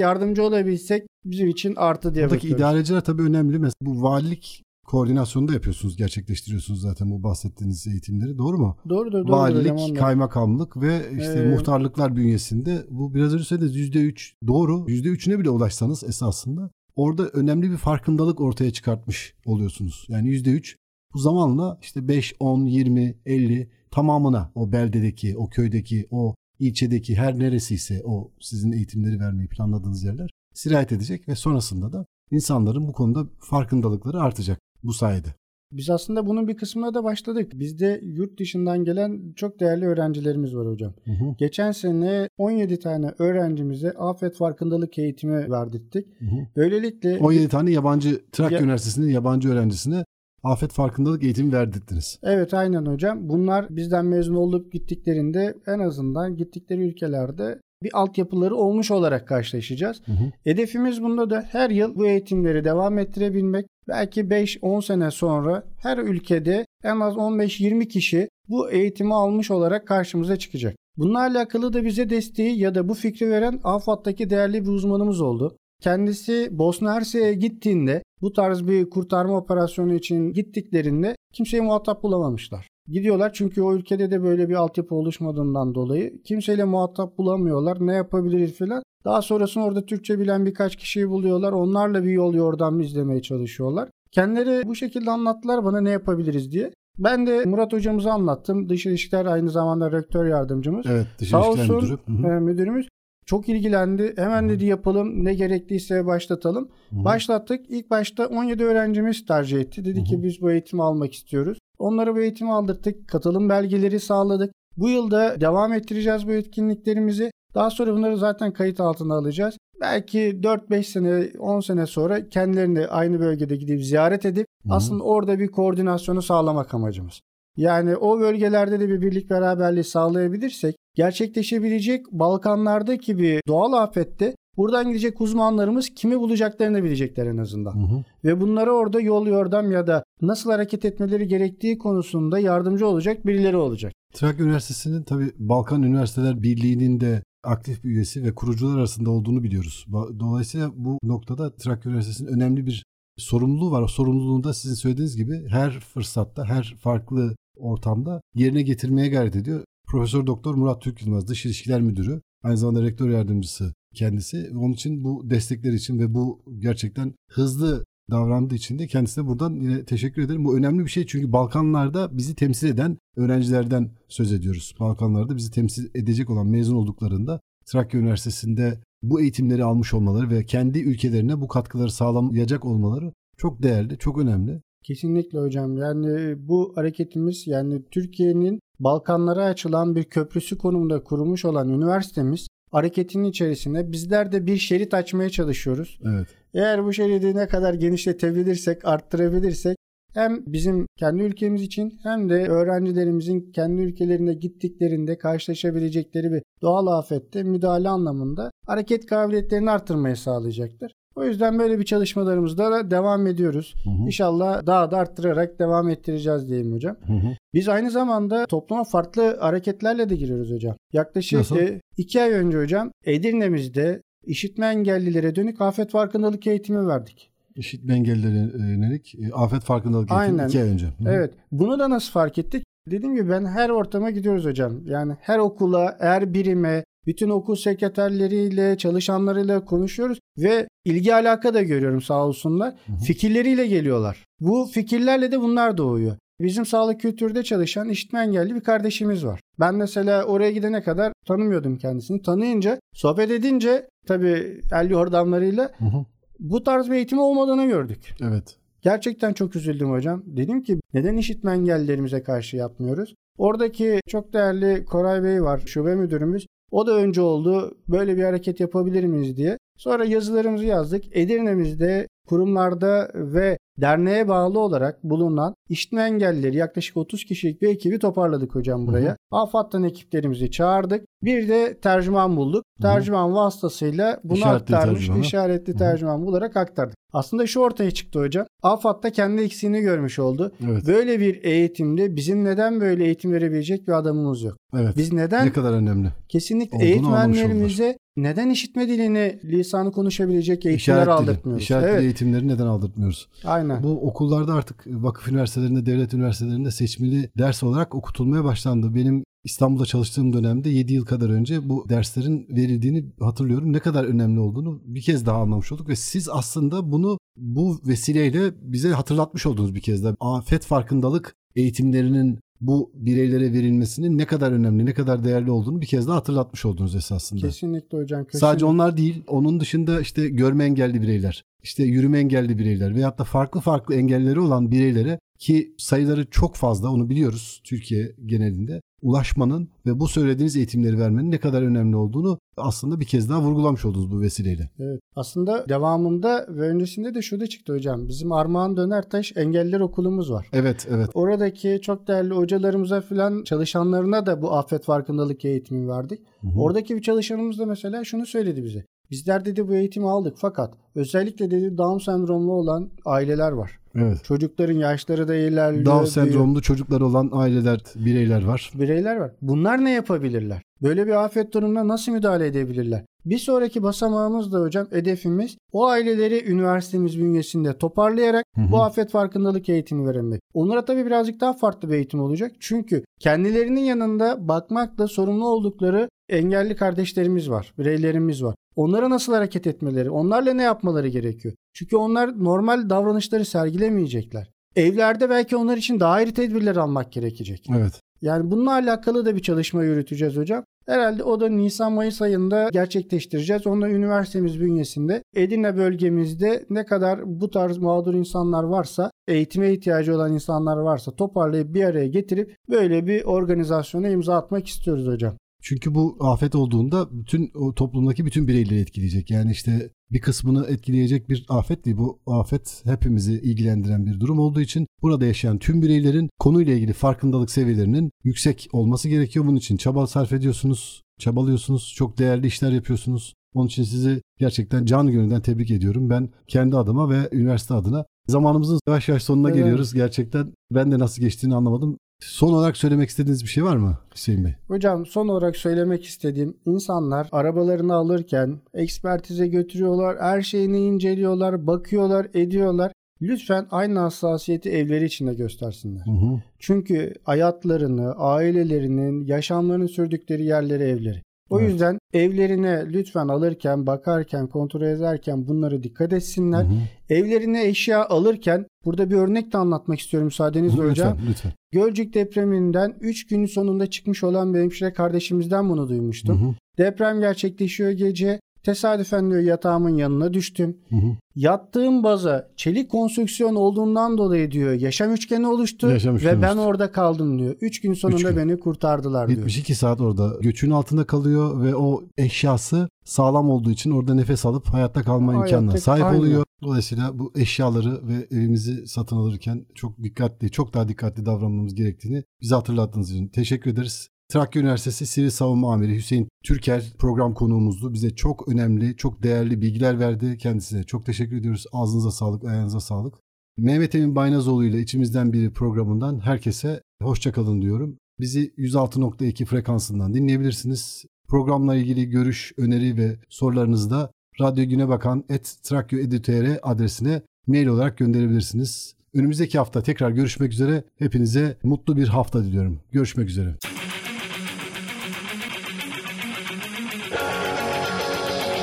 yardımcı olabilsek bizim için artı diye Buradaki bakıyoruz. idareciler tabii önemli. Mesela bu valilik koordinasyonu da yapıyorsunuz, gerçekleştiriyorsunuz zaten bu bahsettiğiniz eğitimleri. Doğru mu? Doğrudur, doğrudur Valilik, onlar. kaymakamlık ve işte Ee, muhtarlıklar bünyesinde bu biraz önce söylediğiniz %3 doğru. %3'üne bile ulaşsanız esasında orada önemli bir farkındalık ortaya çıkartmış oluyorsunuz. Yani %3 bu zamanla işte 5, 10, 20, 50 tamamına o beldedeki, o köydeki, o ilçedeki her neresiyse o sizin eğitimleri vermeyi planladığınız yerler sirayet edecek ve sonrasında da insanların bu konuda farkındalıkları artacak bu sayede. Biz aslında bunun bir kısmına da başladık. Bizde yurt dışından gelen çok değerli öğrencilerimiz var hocam. Hı hı, Geçen sene 17 tane öğrencimize afet farkındalık eğitimi verdirttik. hı hı. Böylelikle 17 tane yabancı Trakya Ya- Üniversitesi'nin yabancı öğrencisine afet farkındalık eğitimi verdirdiniz. Evet aynen hocam. Bunlar bizden mezun olup gittiklerinde en azından gittikleri ülkelerde bir altyapıları olmuş olarak karşılaşacağız. Hı hı. Hedefimiz bunda da her yıl bu eğitimleri devam ettirebilmek. Belki 5-10 sene sonra her ülkede en az 15-20 kişi bu eğitimi almış olarak karşımıza çıkacak. Bununla alakalı da bize desteği ya da bu fikri veren AFAD'daki değerli bir uzmanımız oldu. Kendisi Bosna Hersek'e gittiğinde bu tarz bir kurtarma operasyonu için gittiklerinde kimseyi muhatap bulamamışlar. Gidiyorlar çünkü o ülkede de böyle bir altyapı oluşmadığından dolayı kimseyle muhatap bulamıyorlar. Ne yapabiliriz filan. Daha sonrasında orada Türkçe bilen birkaç kişiyi buluyorlar. Onlarla bir yol yordam izlemeye çalışıyorlar. Kendileri bu şekilde anlattılar bana ne yapabiliriz diye. Ben de Murat hocamıza anlattım. Dış ilişkiler aynı zamanda rektör yardımcımız. Evet, dış Sağ ilişkiler olsun müdürü. E, müdürümüz çok ilgilendi. Hemen dedi yapalım ne gerekliyse başlatalım. Hı hı. Başlattık. İlk başta 17 öğrencimiz tercih etti. Dedi ki biz bu eğitimi almak istiyoruz. Onlara bu eğitimi aldırdık. Katılım belgeleri sağladık. Bu yılda devam ettireceğiz bu etkinliklerimizi. Daha sonra bunları zaten kayıt altına alacağız. belki 4-5 sene 10 sene sonra kendilerini aynı bölgede gidip ziyaret edip Hı. aslında orada bir koordinasyonu sağlamak amacımız. Yani o bölgelerde de bir birlik beraberliği sağlayabilirsek gerçekleşebilecek Balkanlardaki bir doğal afette buradan gidecek uzmanlarımız kimi bulacaklarını bilecekler en azından. Hı hı. Ve bunlara orada yol yordam ya da nasıl hareket etmeleri gerektiği konusunda yardımcı olacak birileri olacak. Trakya Üniversitesi'nin tabii Balkan Üniversiteler Birliği'nin de aktif bir üyesi ve kurucular arasında olduğunu biliyoruz. Dolayısıyla bu noktada Trakya Üniversitesi'nin önemli bir sorumluluğu var. O sorumluluğunu da sizin söylediğiniz gibi her fırsatta, her farklı ortamda yerine getirmeye gayret ediyor. Profesör Doktor Murat Türk Yılmaz Dış İlişkiler Müdürü, aynı zamanda rektör yardımcısı kendisi. Onun için bu destekler için ve bu gerçekten hızlı davrandığı için de kendisine buradan yine teşekkür ederim. Bu önemli bir şey çünkü Balkanlarda bizi temsil eden öğrencilerden söz ediyoruz. Balkanlarda bizi temsil edecek olan mezun olduklarında Trakya Üniversitesi'nde bu eğitimleri almış olmaları ve kendi ülkelerine bu katkıları sağlayacak olmaları çok değerli, çok önemli. Kesinlikle hocam. Yani bu hareketimiz yani Türkiye'nin Balkanlara açılan bir köprüsü konumunda kurulmuş olan üniversitemiz hareketinin içerisinde bizler de bir şerit açmaya çalışıyoruz. Evet. Eğer bu şeridi ne kadar genişletebilirsek, arttırabilirsek hem bizim kendi ülkemiz için hem de öğrencilerimizin kendi ülkelerine gittiklerinde karşılaşabilecekleri bir doğal afette müdahale anlamında hareket kabiliyetlerini arttırmayı sağlayacaktır. O yüzden böyle bir çalışmalarımızda da devam ediyoruz. Hı hı. İnşallah daha da arttırarak devam ettireceğiz diyeyim hocam. Hı hı. Biz aynı zamanda topluma farklı hareketlerle de giriyoruz hocam. Yaklaşık Nasıl? e, iki ay önce hocam Edirne'mizde işitme engellilere dönük afet farkındalık eğitimi verdik. İşitme engellilere yönelik e, afet farkındalık eğitimi Aynen. iki ay önce. Hı. Evet. Bunu da nasıl fark ettik? Dediğim gibi ben her ortama gidiyoruz hocam. Yani her okula, her birime, bütün okul sekreterleriyle, çalışanlarıyla konuşuyoruz ve ilgi alaka da görüyorum sağ olsunlar. Hı hı. Fikirleriyle geliyorlar. Bu fikirlerle de bunlar doğuyor. Bizim sağlık kültürde çalışan işitme engelli bir kardeşimiz var. Ben mesela oraya gidene kadar tanımıyordum kendisini. Tanıyınca, sohbet edince tabii el yordamlarıyla Hı hı. bu tarz bir eğitim olmadığını gördük. Evet. Gerçekten çok üzüldüm hocam. Dedim ki neden işitme engellilerimize karşı yapmıyoruz? Oradaki çok değerli Koray Bey var, şube müdürümüz. O da önce oldu. Böyle bir hareket yapabilir miyiz diye. Sonra yazılarımızı yazdık. Edirne'mizde kurumlarda ve derneğe bağlı olarak bulunan işitme engellileri yaklaşık 30 kişilik bir ekibi toparladık hocam buraya. Hı AFAD'dan ekiplerimizi çağırdık. Bir de tercüman bulduk. Hı hı. Tercüman vasıtasıyla bunu İşaretli aktarmış, tercüman, ha? işaretli Hı hı. tercüman bularak aktardık. Aslında şu ortaya çıktı hocam. AFAD da kendi eksiğini görmüş oldu. Evet. Böyle bir eğitimde bizim neden böyle eğitim verebilecek bir adamımız yok? Evet. Biz neden Ne kadar önemli. kesinlikle olduğunu eğitmenlerimize neden işitme dilini, lisanı konuşabilecek eğitimler İşaret aldırtmıyoruz? İşaret dili evet, eğitimleri neden aldırtmıyoruz? aynen. Bu okullarda artık vakıf üniversitelerinde, devlet üniversitelerinde seçmeli ders olarak okutulmaya başlandı. Benim İstanbul'da çalıştığım dönemde 7 yıl kadar önce bu derslerin verildiğini hatırlıyorum. Ne kadar önemli olduğunu bir kez daha anlamış olduk ve siz aslında bunu bu vesileyle bize hatırlatmış oldunuz bir kez daha. Afet farkındalık eğitimlerinin bu bireylere verilmesinin ne kadar önemli, ne kadar değerli olduğunu bir kez daha hatırlatmış oldunuz esasında. Kesinlikle hocam. Kesinlikle. Sadece onlar değil, onun dışında işte görme engelli bireyler, işte yürüme engelli bireyler veyahut da farklı farklı engelleri olan bireylere ki sayıları çok fazla onu biliyoruz Türkiye genelinde ulaşmanın ve bu söylediğiniz eğitimleri vermenin ne kadar önemli olduğunu aslında bir kez daha vurgulamış oldunuz bu vesileyle. Evet. Aslında devamında ve öncesinde de şu da çıktı hocam. Bizim Armağan Dönertaş Engelliler Okulumuz var. Evet, evet. Oradaki çok değerli hocalarımıza falan çalışanlarına da bu afet farkındalık eğitimi verdik. Hı hı. Oradaki bir çalışanımız da mesela şunu söyledi bize. Bizler dedi bu eğitimi aldık fakat özellikle dedi Down sendromlu olan aileler var. Evet. Çocukların yaşları da ilerliyor. Down büyüyor. sendromlu çocukları olan aileler, bireyler var. bireyler var. Bunlar ne yapabilirler? Böyle bir afet durumuna nasıl müdahale edebilirler? Bir sonraki basamağımız da hocam hedefimiz o aileleri üniversitemiz bünyesinde toparlayarak Hı hı. bu afet farkındalık eğitimi vermek. Onlara tabii birazcık daha farklı bir eğitim olacak. Çünkü kendilerinin yanında bakmakla sorumlu oldukları engelli kardeşlerimiz var, bireylerimiz var. Onlara nasıl hareket etmeleri, onlarla ne yapmaları gerekiyor? Çünkü onlar normal davranışları sergilemeyecekler. Evlerde belki onlar için daha ayrı tedbirler almak gerekecek. Evet. Yani bununla alakalı da bir çalışma yürüteceğiz hocam. Herhalde o da Nisan-Mayıs ayında gerçekleştireceğiz. Onu da üniversitemiz bünyesinde Edirne bölgemizde ne kadar bu tarz mağdur insanlar varsa, eğitime ihtiyacı olan insanlar varsa toparlayıp bir araya getirip böyle bir organizasyona imza atmak istiyoruz hocam. Çünkü bu afet olduğunda bütün o toplumdaki bütün bireyleri etkileyecek. Yani işte bir kısmını etkileyecek bir afet değil. Bu afet hepimizi ilgilendiren bir durum olduğu için burada yaşayan tüm bireylerin konuyla ilgili farkındalık seviyelerinin yüksek olması gerekiyor. Bunun için çaba sarf ediyorsunuz, çabalıyorsunuz, çok değerli işler yapıyorsunuz. Onun için sizi gerçekten can gönülden tebrik ediyorum. Ben kendi adıma ve üniversite adına zamanımızın yavaş yavaş sonuna Evet. geliyoruz. Gerçekten ben de nasıl geçtiğini anlamadım. Son olarak söylemek istediğiniz bir şey var mı Hüseyin Bey? Hocam son olarak söylemek istediğim insanlar arabalarını alırken ekspertize götürüyorlar, her şeyini inceliyorlar, bakıyorlar, ediyorlar. Lütfen aynı hassasiyeti evleri içinde göstersinler. Hı hı. Çünkü hayatlarını, ailelerinin, yaşamlarını sürdükleri yerleri evleri. O Evet. yüzden evlerine lütfen alırken, bakarken, kontrol ederken bunları dikkat etsinler. Hı hı. Evlerine eşya alırken burada bir örnek de anlatmak istiyorum müsaadenizle hocam. Lütfen, lütfen. Gölcük depreminden 3 gün sonunda çıkmış olan bir hemşire kardeşimizden bunu Hı duymuştum. hı. Deprem gerçekleşiyor gece. Tesadüfen diyor yatağımın yanına düştüm. Hı hı. Yattığım baza çelik konstrüksiyon olduğundan dolayı diyor yaşam üçgeni oluştu Yaşam üçgeni ve ben oluştu. orada kaldım diyor. 3 gün sonunda gün. beni kurtardılar diyor. 72 saat orada göçün altında kalıyor ve o eşyası sağlam olduğu için orada nefes alıp hayatta kalma Hayatta- imkanına sahip aynen. oluyor. Dolayısıyla bu eşyaları ve evimizi satın alırken çok dikkatli, çok daha dikkatli davranmamız gerektiğini bize hatırlattığınız için teşekkür ederiz. Trakya Üniversitesi Sivil Savunma Amiri Hüseyin Türker program konuğumuzdu. Bize çok önemli, çok değerli bilgiler verdi. Kendisine çok teşekkür ediyoruz. Ağzınıza sağlık, ayağınıza sağlık. Mehmet Emin Baynazoğlu ile içimizden biri programından herkese hoşçakalın diyorum. Bizi 106.2 frekansından dinleyebilirsiniz. Programla ilgili görüş, öneri ve sorularınızı da Radyo Güne Bakan et trakyo.edu.tr adresine mail olarak gönderebilirsiniz. Önümüzdeki hafta tekrar görüşmek üzere. Hepinize mutlu bir hafta diliyorum. Görüşmek üzere.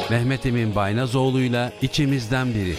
Mehmet Emin Baynazoğlu'yla içimizden biri.